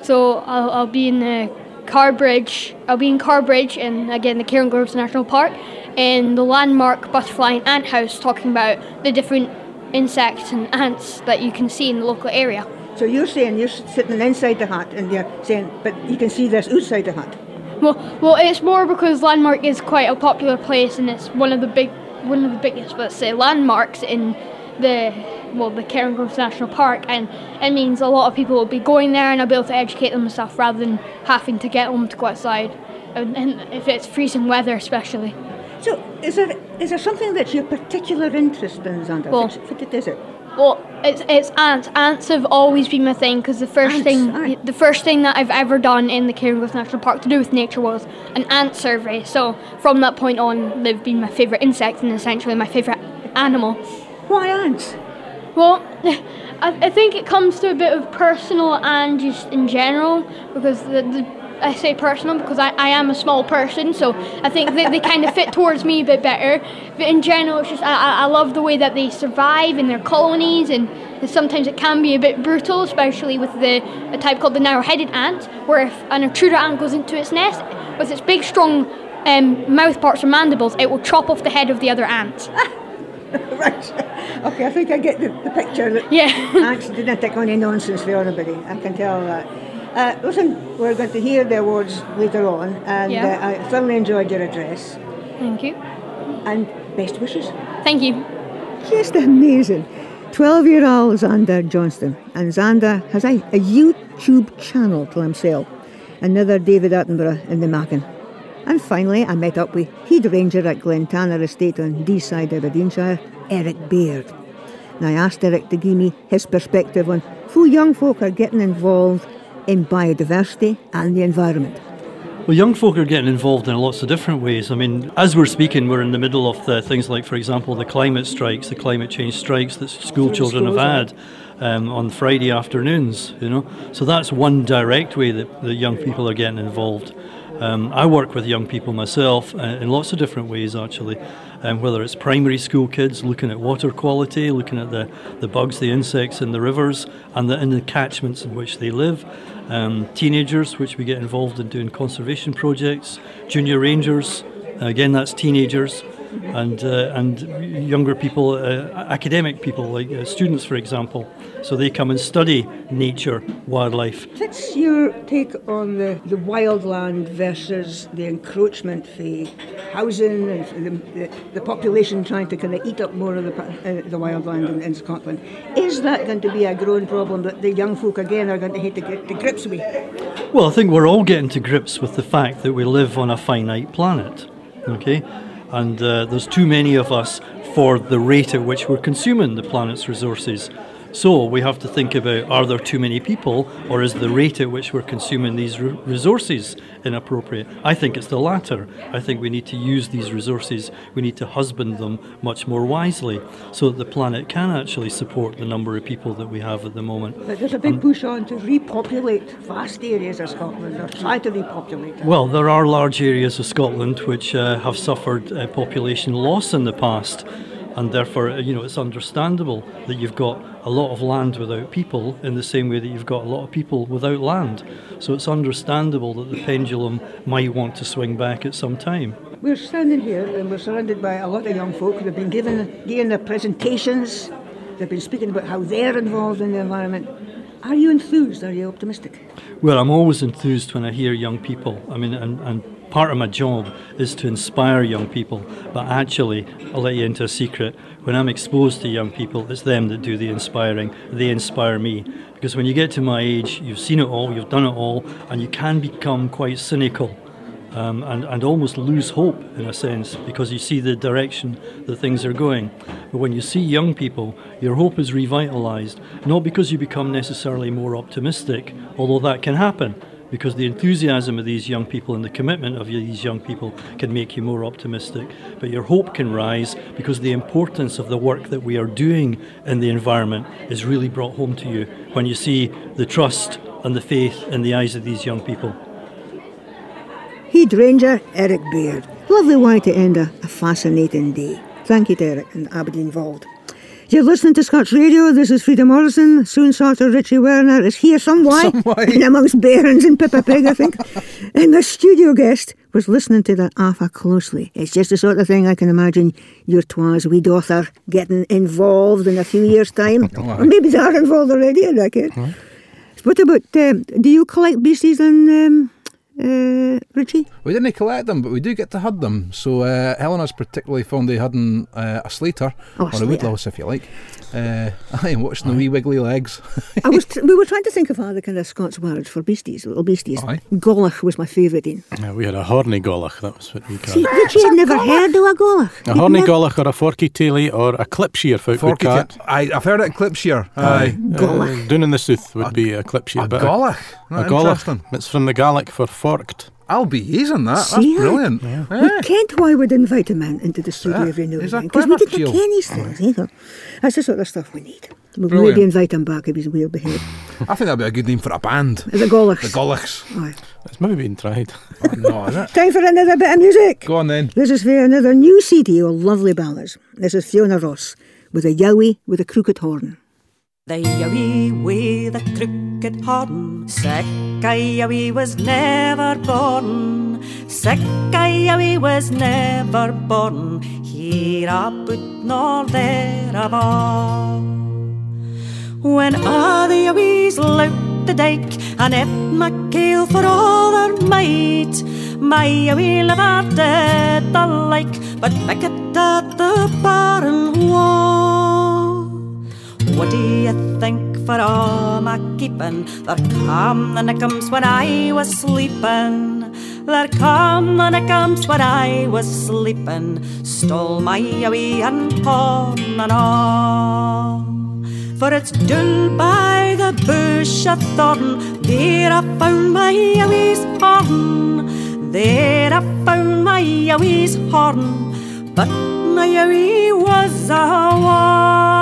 So I'll, I'll be in the Carrbridge. I'll be in Carrbridge and again the Cairngorms National Park in the landmark butterfly and ant house talking about the different insects and ants that you can see in the local area. So you're saying you're sitting inside the hut and you're saying, but you can see this outside the hut. Well, well, it's more because landmark is quite a popular place and it's one of the big, one of the biggest, let's say, landmarks in the well, the Cairngorms National Park, and it means a lot of people will be going there, and I'll be able to educate them and stuff rather than having to get them to go outside, and, and if it's freezing weather, especially. So, is there is there something that's your particular interest in, Xander? Well, what is it? Well, it's it's ants. Ants have always been my thing because the first Ants, thing aye. the first thing that I've ever done in the Cairngorms National Park to do with nature was an ant survey. So from that point on, they've been my favourite insect and essentially my favourite animal. Why ants? Well, <laughs> I, I think it comes to a bit of personal and just in general because the, the I say personal because I, I am a small person, so I think they, they kind of fit towards me a bit better. But in general, it's just I, I love the way that they survive in their colonies, and sometimes it can be a bit brutal, especially with the a type called the narrow-headed ant, where if an intruder ant goes into its nest with its big, strong um, mouth parts or mandibles, it will chop off the head of the other ant. <laughs> right. Okay, I think I get the, the picture. That Yeah. ants didn't take any nonsense for anybody. I can tell that. Uh, listen, we're going to hear the awards later on, and Yeah. uh, I thoroughly enjoyed your address. Thank you. And best wishes. Thank you. Just amazing. 12 year old Xander Johnston. And Xander has a, a YouTube channel to himself. Another David Attenborough in the making. And finally, I met up with head ranger at Glen Tanar Estate on Deeside, Aberdeenshire, Eric Baird. And I asked Eric to give me his perspective on how young folk are getting involved in biodiversity and the environment. Well, young folk are getting involved in lots of different ways. I mean, as we're speaking, we're in the middle of the things like, for example, the climate strikes, the climate change strikes that school children have had um, on Friday afternoons. You know, so that's one direct way that the young people are getting involved. Um, I work with young people myself uh, in lots of different ways, actually. Um, whether it's primary school kids looking at water quality, looking at the, the bugs, the insects in the rivers, and the, in the catchments in which they live. Um, teenagers, which we get involved in doing conservation projects. Junior rangers, again, that's teenagers. And, uh, and younger people, uh, academic people, like uh, students, for example. So they come and study nature, wildlife, What's your take on the, the wildland versus the encroachment for housing and the, the, the population trying to kind of eat up more of the, uh, the wildland in, in Scotland? Is that going to be a growing problem that the young folk again are going to have to get to grips with? Well, I think we're all getting to grips with the fact that we live on a finite planet, okay? And uh, there's too many of us for the rate at which we're consuming the planet's resources. So we have to think about are there too many people, or is the rate at which we're consuming these re- resources inappropriate? I think it's the latter. I think we need to use these resources, we need to husband them much more wisely so that the planet can actually support the number of people that we have at the moment. But there's a big push on to repopulate vast areas of Scotland, or try to repopulate them. Well, there are large areas of Scotland which uh, have suffered uh, population loss in the past, and therefore, you know, it's understandable that you've got a lot of land without people in the same way that you've got a lot of people without land. So it's understandable that the pendulum might want to swing back at some time. We're standing here and we're surrounded by a lot of young folk. They've been given, giving their presentations. They've been speaking about how they're involved in the environment. Are you enthused? Are you optimistic? Well, I'm always enthused when I hear young people. I mean, and, and part of my job is to inspire young people. But actually, I'll let you into a secret. When I'm exposed to young people, it's them that do the inspiring. They inspire me. Because when you get to my age, you've seen it all, you've done it all, and you can become quite cynical. Um, and, and almost lose hope in a sense because you see the direction that things are going. But when you see young people, your hope is revitalized, not because you become necessarily more optimistic, although that can happen. Because the enthusiasm of these young people and the commitment of these young people can make you more optimistic. But your hope can rise because the importance of the work that we are doing in the environment is really brought home to you when you see the trust and the faith in the eyes of these young people. Ranger Eric Baird. Lovely way to end a, a fascinating day. Thank you to Eric and Aberdeen Vault. You're listening to Scots Radio. This is Frieda Morrison. Soon sorter Richie Rieuwerts is here <laughs> somewhere, in amongst Barons and Peppa Pig, I think. <laughs> and the studio guest was listening to that AFA closely. It's just the sort of thing I can imagine your twas wee daughter getting involved in a few years' time. <laughs> Or maybe they are involved already, I reckon. What about, um, do you collect beasties and um, uh, Richie? We didn't collect them, but we do get to herd them. So uh, Helena's particularly fond of herding uh, a slater, Oh, a or a woodlouse if you like. Uh, <laughs> and watching the wee wiggly legs. <laughs> I was we were trying to think of other kind of Scots words for beasties, little beasties. Aye. Gollach was my favourite in. Yeah, we had a horny gollach, that was what we See, called you had never heard of a Gollach. A horny gollach or a forky tailie or a clip shear folk would cat. tit- Aye, I've heard it in Clipshire. Aye. Gollach. Uh, down in the south would be a clip shear. a but gollach? A Not gollach. It's from the Gaelic for forked. I'll be using that. That's See that? brilliant. We Kent why we'd invite a man into the studio Yeah, every now and he's a then. Because we clever didn't Jill. ken these things either. That's the sort of stuff we need. We'll Brilliant. maybe invite him back if he's well behaved. I think that'd be a good name for a band. As a Gollachs. The Gollachs. Aye. It's maybe been tried. Oh, no, is it? Time for another bit of music. Go on then. This is for another new CD of lovely ballads. This is Fiona Ross with a yowie with a crooked horn. The with a crooked horn, yowie was never born. Yowie was never born, here about nor there ava. When a the yowies lout the dyke and et my keel for all their might, my yowie never did the like, but Beckett at the barn wall. What do you think for all my keeping? There come the nickums when I was sleeping. There come the nickums when I was sleeping. Stole my yowie and pawn and all. For it's dull by the bush of thorn. There I found my yowie's horn. There I found my yowie's horn. But my yowie was a wa.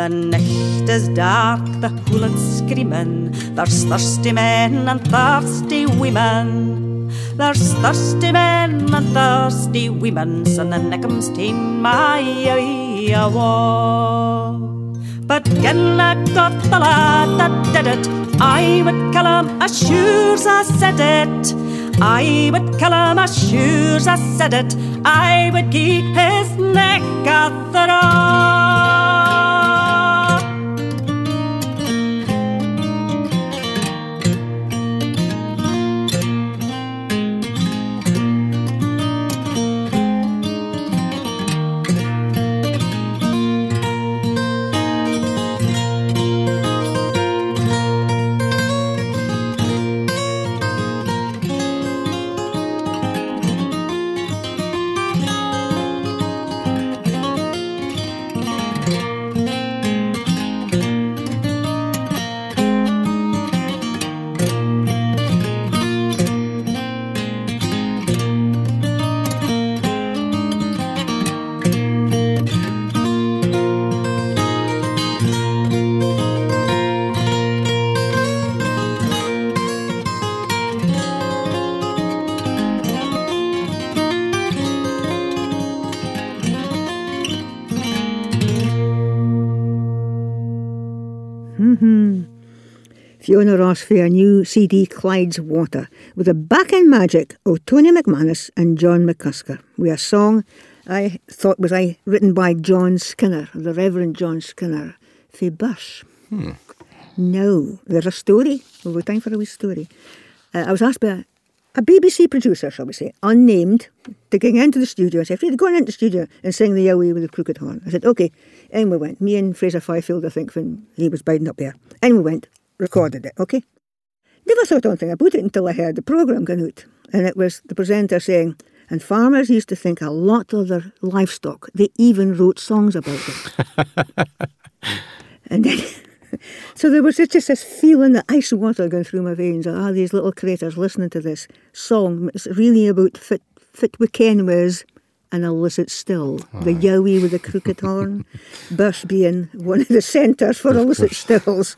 The night is dark, the hooligans screaming. There's thirsty men and thirsty women. There's thirsty men and thirsty women. So the nickums ta'en my awa. But I got the lad that did it, I would kill him as sure as I said it. I would kill him as sure as I said it. I would gie his neck a throw. hmm Fiona Ross for a new CD, Clyde's Water, with the back-end magic of Tony McManus and John McCusker, with a song I thought was I written by John Skinner, the Reverend John Skinner, for Bush. Hmm. Now, there's a story. We've got time for a wee story. Uh, I was asked by a, a BBC producer, shall we say, unnamed, to get into the studio and say, Frieda, go into the studio and sing the Yowie with the crooked horn. I said, OK. And we went. Me and Fraser Fifield, I think, when he was biding up there. And we went, recorded it, OK? Never thought anything about it until I heard the programme going out. And it was the presenter saying, and farmers used to think a lot of their livestock, they even wrote songs about them. <laughs> and then <laughs> so there was just this feeling of ice water going through my veins. Ah, these little craters listening to this song. It's really about fit, fit we was and I'll still. Oh. The Yowie with the crooked <laughs> horn, Birth being one of the centres for illicit stills.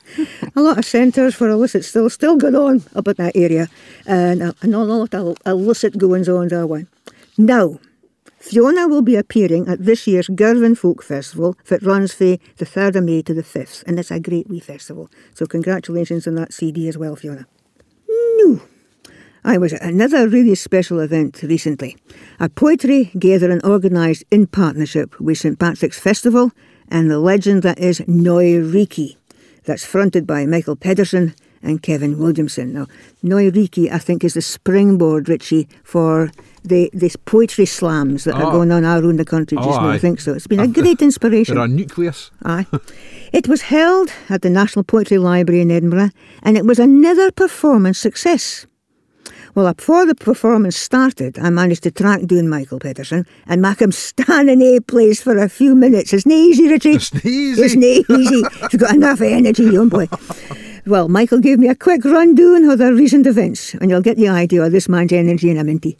a lot of centres for illicit stills still going on up in that area, and a, and a lot of illicit goings on that way. Now, Fiona will be appearing at this year's Girvan Folk Festival that runs from the 3rd of May to the 5th, and it's a great wee festival. So congratulations on that CD as well, Fiona. No. I was at another really special event recently, a poetry gathering organised in partnership with St Patrick's Festival and the legend that is Neu Reekie, that's fronted by Michael Pedersen and Kevin Williamson. Now, Neu Reekie, I think, is the springboard, Richie, for the these poetry slams that oh. are ah. going on around the country just oh, now. I think so. It's been a <laughs> great inspiration. They're a nucleus. Aye. it was held at the National Poetry Library in Edinburgh, and it was another performance success. Well, before the performance started, I managed to track down Michael Pedersen and make him stand in a place for a few minutes. It's not easy, Richie. It's not easy. It's not <laughs> easy. He's got enough energy, young boy. Well, Michael gave me a quick rundown of the recent events, and you'll get the idea of this man's energy in a minty.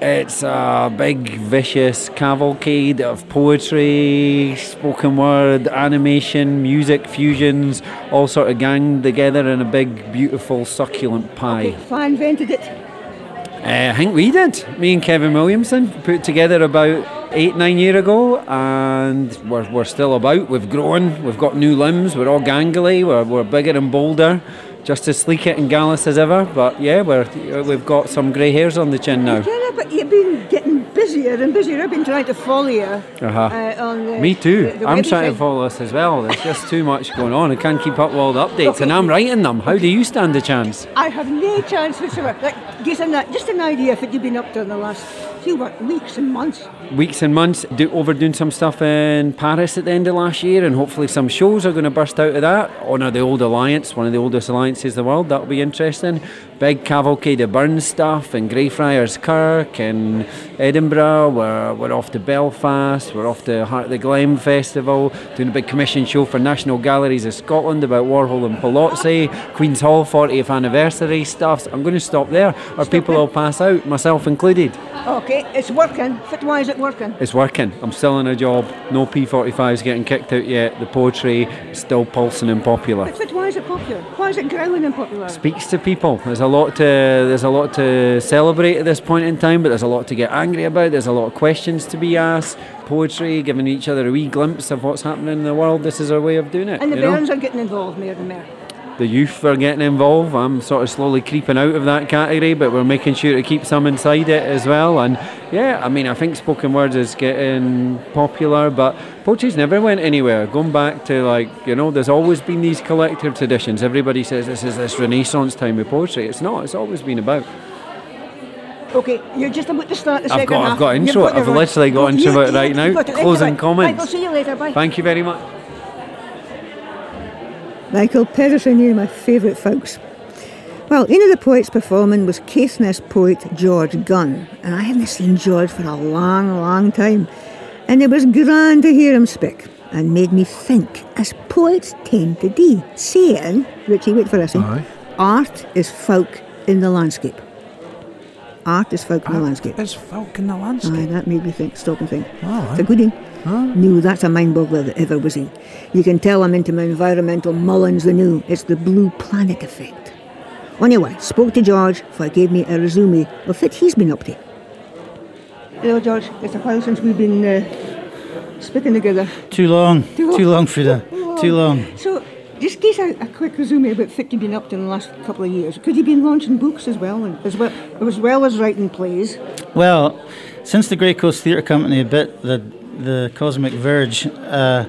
It's a big, vicious cavalcade of poetry, spoken word, animation, music, fusions, all sort of ganged together in a big, beautiful, succulent pie. Okay, I invented it. Uh, I think we did. Me and Kevin Williamson put together about eight, nine year ago, and we're, we're still about. We've grown, we've got new limbs, we're all gangly, we're, we're bigger and bolder just as sleek it and gallus as ever. But yeah, we're, we've got some grey hairs on the chin now. Yeah, but you've been getting busier and busier. I've been trying to follow you. Uh-huh. Uh, on the, Me too. The, the I'm trying to follow us as well. There's just too much going on. I can't keep up with all the updates, okay. and I'm writing them. How do you stand a chance? I have no chance whatsoever. Like, just an, just an idea of what you've been up to in the last few weeks and months. Weeks and months. Do, overdoing some stuff in Paris at the end of last year, and hopefully some shows are going to burst out of that. Honour the Old Alliance, one of the oldest alliances in the world. That'll be interesting big cavalcade of Burn stuff in Greyfriars Kirk and Edinburgh. We're, we're off to Belfast. We're off to Heart of the Glen Festival, doing a big commission show for National Galleries of Scotland about Warhol and Paolozzi, Queen's Hall 40th anniversary stuff. So I'm going to stop there, or people will pass out, myself included. Okay, it's working. But why is it working? It's working. I'm still in a job. No P45s getting kicked out yet. The poetry is still pulsing and popular. But why is it popular? Why is it growing and popular? Speaks to people. There's a lot to there's a lot to celebrate at this point in time, but there's a lot to get angry about. There's a lot of questions to be asked. Poetry, giving each other a wee glimpse of what's happening in the world. This is our way of doing it. And the Bairns are getting involved more and more the youth are getting involved. I'm sort of slowly creeping out of that category, but we're making sure to keep some inside it as well. And yeah, I mean, I think spoken word is getting popular, but poetry's never went anywhere. Going back to like, you know, there's always been these collective traditions. Everybody says this is this renaissance time of poetry. It's not, it's always been about. Okay, you're just about to start the I've second got, half. I've got into intro. I've literally got intro it right now. Closing comments. I'll see you later. Bye. Thank you very much. Michael Pedersen, one of my favourite folks. Well, one of the poets performing was Caithness poet George Gunn, and I hadn't seen George for a long, long time. And it was grand to hear him speak, and made me think, as poets tend to do, saying, Richie, wait for this, eh? art is folk in the landscape. Art is folk in the landscape. Is folk in the landscape. Aye, that made me think, stop and think. Oh, it's a good one. Huh? No, that's a mind boggler that ever was in. You can tell I'm into my environmental mullins the new. It's the blue planet effect. Anyway, spoke to George, for gave me a resume of what he's been up to. Hello, George. It's a while since we've been uh, speaking together. Too long. Too long, Too long Frieda. Too long. Too long. So, just give a, a quick resume about what you've been up to in the last couple of years. Could you been launching books as well, and as well as well as writing plays? Well, since the Grey Coast Theatre Company a bit the the Cosmic Verge, uh,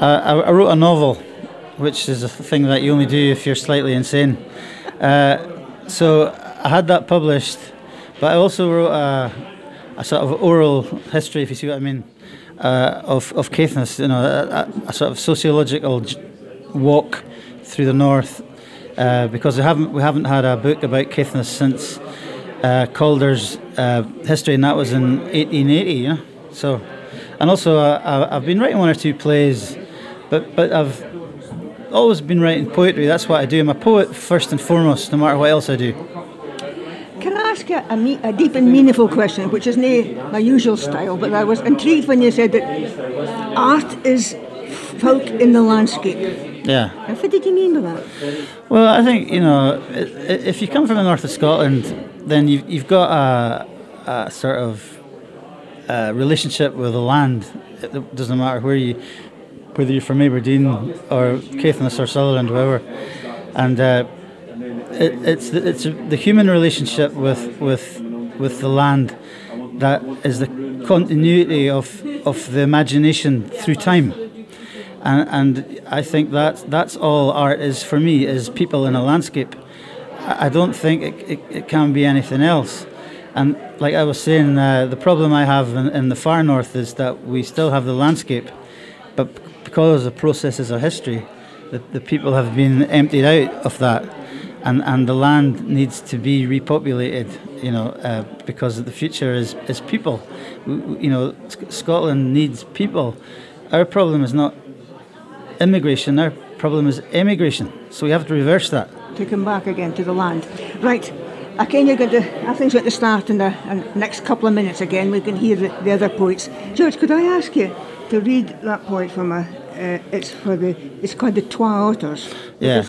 I, I, wrote a novel, which is a thing that you only do if you're slightly insane. Uh, so I had that published, but I also wrote a, a, sort of oral history, if you see what I mean, uh, of of Caithness. You know, a, a sort of sociological walk through the north, uh, because we haven't we haven't had a book about Caithness since uh, Calder's uh, history, and that was in 1880. Yeah, so and also uh, I've been writing one or two plays, but but I've always been writing poetry. That's what I do. I'm a poet first and foremost, no matter what else I do. Can I ask you a, me- a deep and meaningful question, which is not my usual style, but I was intrigued when you said that art is folk in the landscape. Yeah. What did you mean by that? Well, I think you know, i- i- if you come from the north of Scotland, then you've, you've got a, a sort of uh relationship with the land. It doesn't matter where you, whether you're from Aberdeen or Caithness or Sutherland, wherever, and uh, it, it's the, it's the human relationship with with with the land that is the continuity of of the imagination through time. And, and I think that that's all art is for me is people in a landscape. I I don't think it, it, it can be anything else. And like I was saying, uh, the problem I have in, in the far north is that we still have the landscape, but because of processes of history, the, the people have been emptied out of that, and, and the land needs to be repopulated. You know, uh, because the future is, is people. W- w- You know, Scotland needs people. Our problem is not immigration. Our problem is emigration. So we have to reverse that. To come back again to the land. Right. Kind of got the, I think at the start in the in next couple of minutes again. We can hear the, the other poets. George, could I ask you to read that poet from a, uh, it's for the, it's called the Twa Otters. Yeah.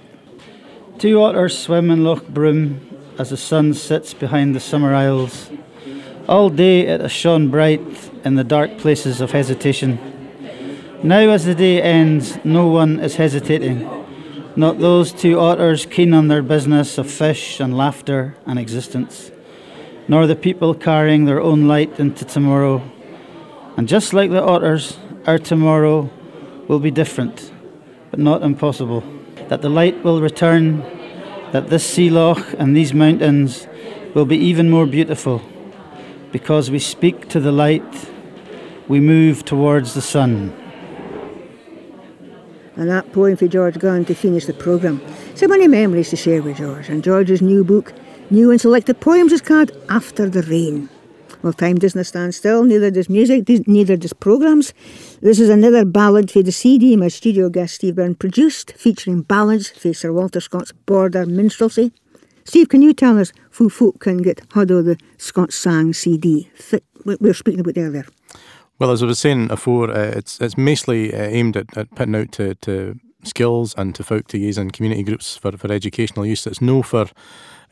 Two otters swim in Loch Broom as the sun sits behind the summer isles. All day it has shone bright in the dark places of hesitation. Now, as the day ends, no one is hesitating. Not those two otters keen on their business of fish and laughter and existence, nor the people carrying their own light into tomorrow. And just like the otters, our tomorrow will be different, but not impossible. That the light will return, that this sea loch and these mountains will be even more beautiful, because we speak to the light, we move towards the sun. And that poem for George Gunn to finish the programme. So many memories to share with George. And George's new book, New and Selected Poems, is called After the Rain. Well, time doesn't stand still, neither does music, neither does programmes. This is another ballad for the CD my studio guest Steve Byrne produced, featuring ballads for Sir Walter Scott's Border Minstrelsy. Steve, can you tell us who folk can get Huddo the Scott Sang CD? We we were speaking about earlier. Well, as I was saying before, uh, it's it's mostly uh, aimed at, at putting out to, to skills and to folk to use in community groups for, for educational use. It's no for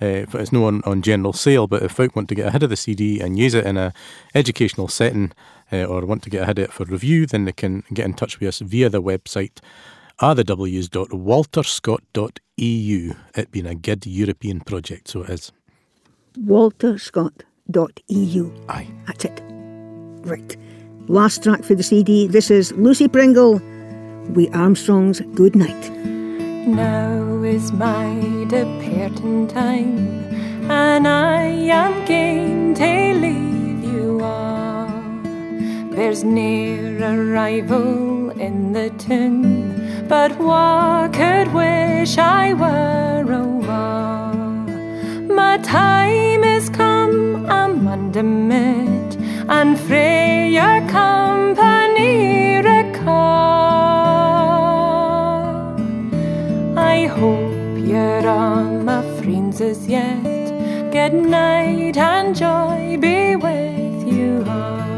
uh, it's no on, on general sale, but if folk want to get ahead of the CD and use it in a educational setting uh, or want to get ahead of it for review, then they can get in touch with us via the website rthews.walterscott.eu. It being a good European project, so it is. walterscott.eu. Aye. That's it. Right. Last track for the CD. This is Lucy Pringle, We Armstrongs Good Night. Now is my departing time, and I am game to leave you all. There's near arrival in the tune, but what could wish I were a. My time is come, I'm undemit, and frae your company recall. I hope you're all my friends as yet. Good night and joy be with you all.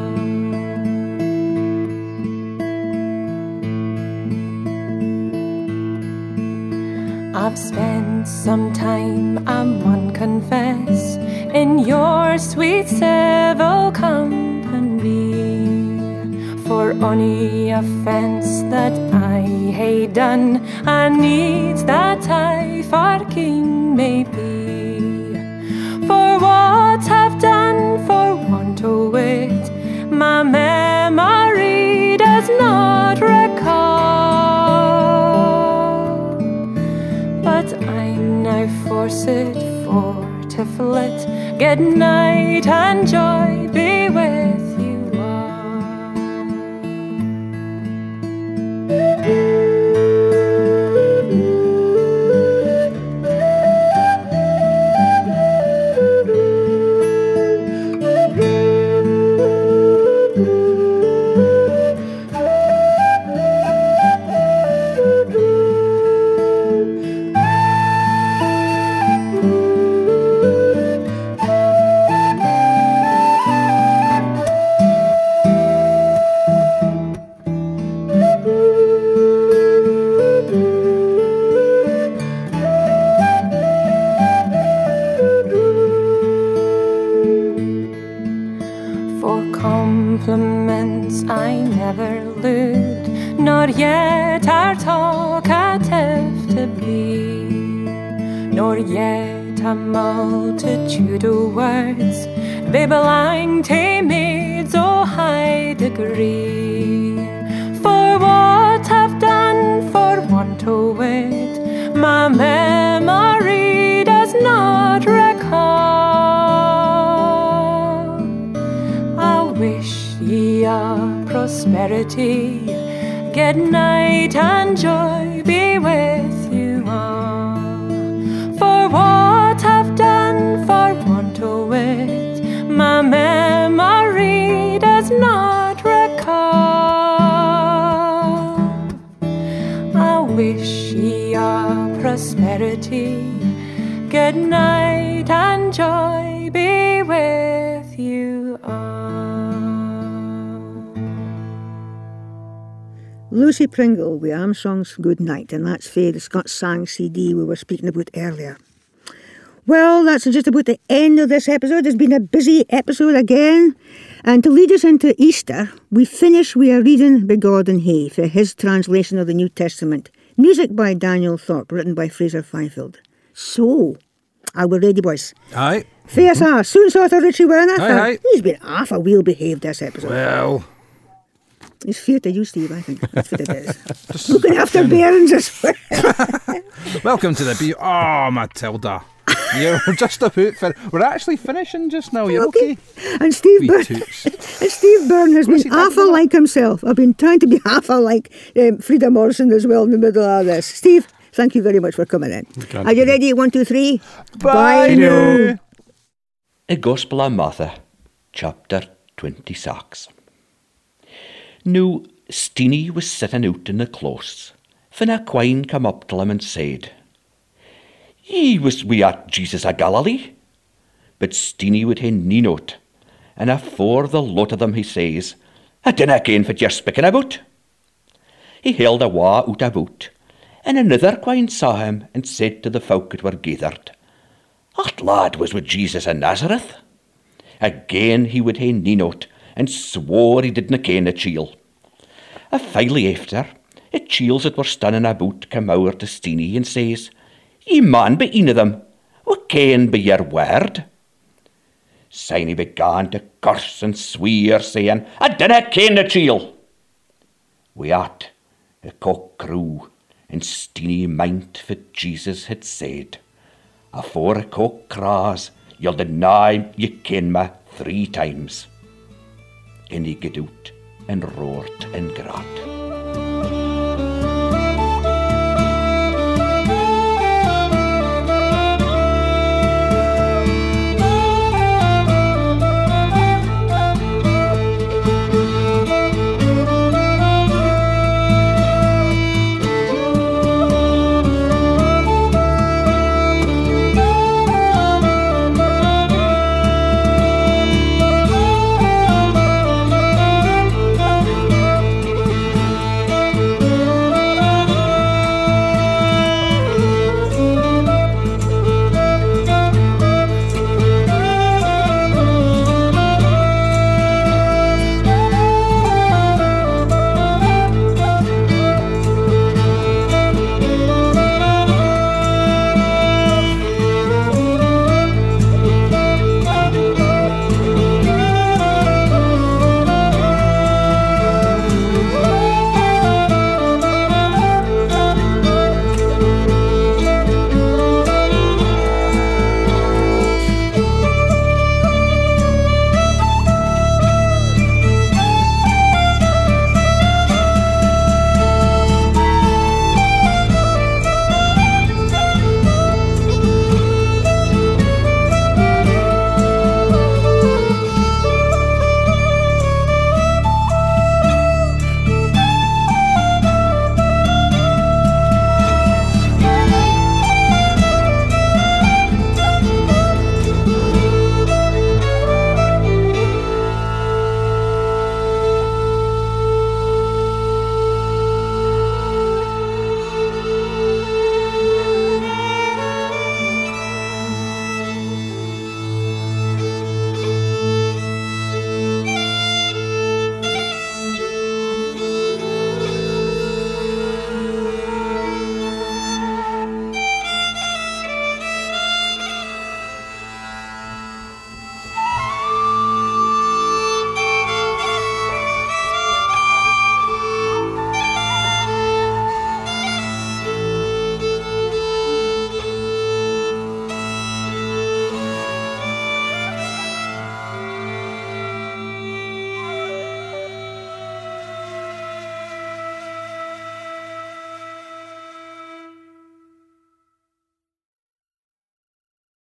I've spent some time, I one confess, in your sweet civil company. For any offence that I hae done, and needs that I forking may be. For what I've done for want o' it, my memory does not recall. Forced for to flit. Good night and joy be with you all. Pringle with Armstrong's Good Night, and that's for the Scott Sang CD we were speaking about earlier. Well, that's just about the end of this episode. It's been a busy episode again. And to lead us into Easter, we finish with a reading by Gordon Hay for his translation of the New Testament. Music by Daniel Thorpe, written by Fraser Fifield. So, are we ready, boys? Aye. Fair mm-hmm. soon sort of Richie Werner. Aye, aye. He's been half a wheel behaved this episode. Well. He's fear to you, Steve, I think. That's what it is. <laughs> Looking after bairns as well. Welcome to the B. Oh, Matilda. You're <laughs> just about fin- We're actually finishing just now. You're okay. okay. And Steve Byrne. <laughs> and Steve Byrne has been half like himself. I've been trying to be half like um, Frieda Morrison as well in the middle of this. Steve, thank you very much for coming in. Are you ready? One, two, three. Bye, Bye now. A Gospel of Martha, chapter 26. Now, Steenie was sitting out in the close, when a quine come up to him and said, He was we at Jesus of Galilee. But Steenie would hae nee note, and afore the lot of them he says, I dinna ken what you're speaking about. He held a wa out about, and another quine saw him and said to the folk that were gathered, That lad was with Jesus of Nazareth. Again he would hae nee note, and swore he didna ken a chiel. A while after, a chiels that were standing about come over to Steenie and says, Ye man be een of them, what ken be your word? He began to curse and swear, saying, I dinna ken the chiel. We at a cock crew, and Steenie meant what Jesus had said. Afore a cock craws, you'll deny ye ken me three times. He get out and roared and grat.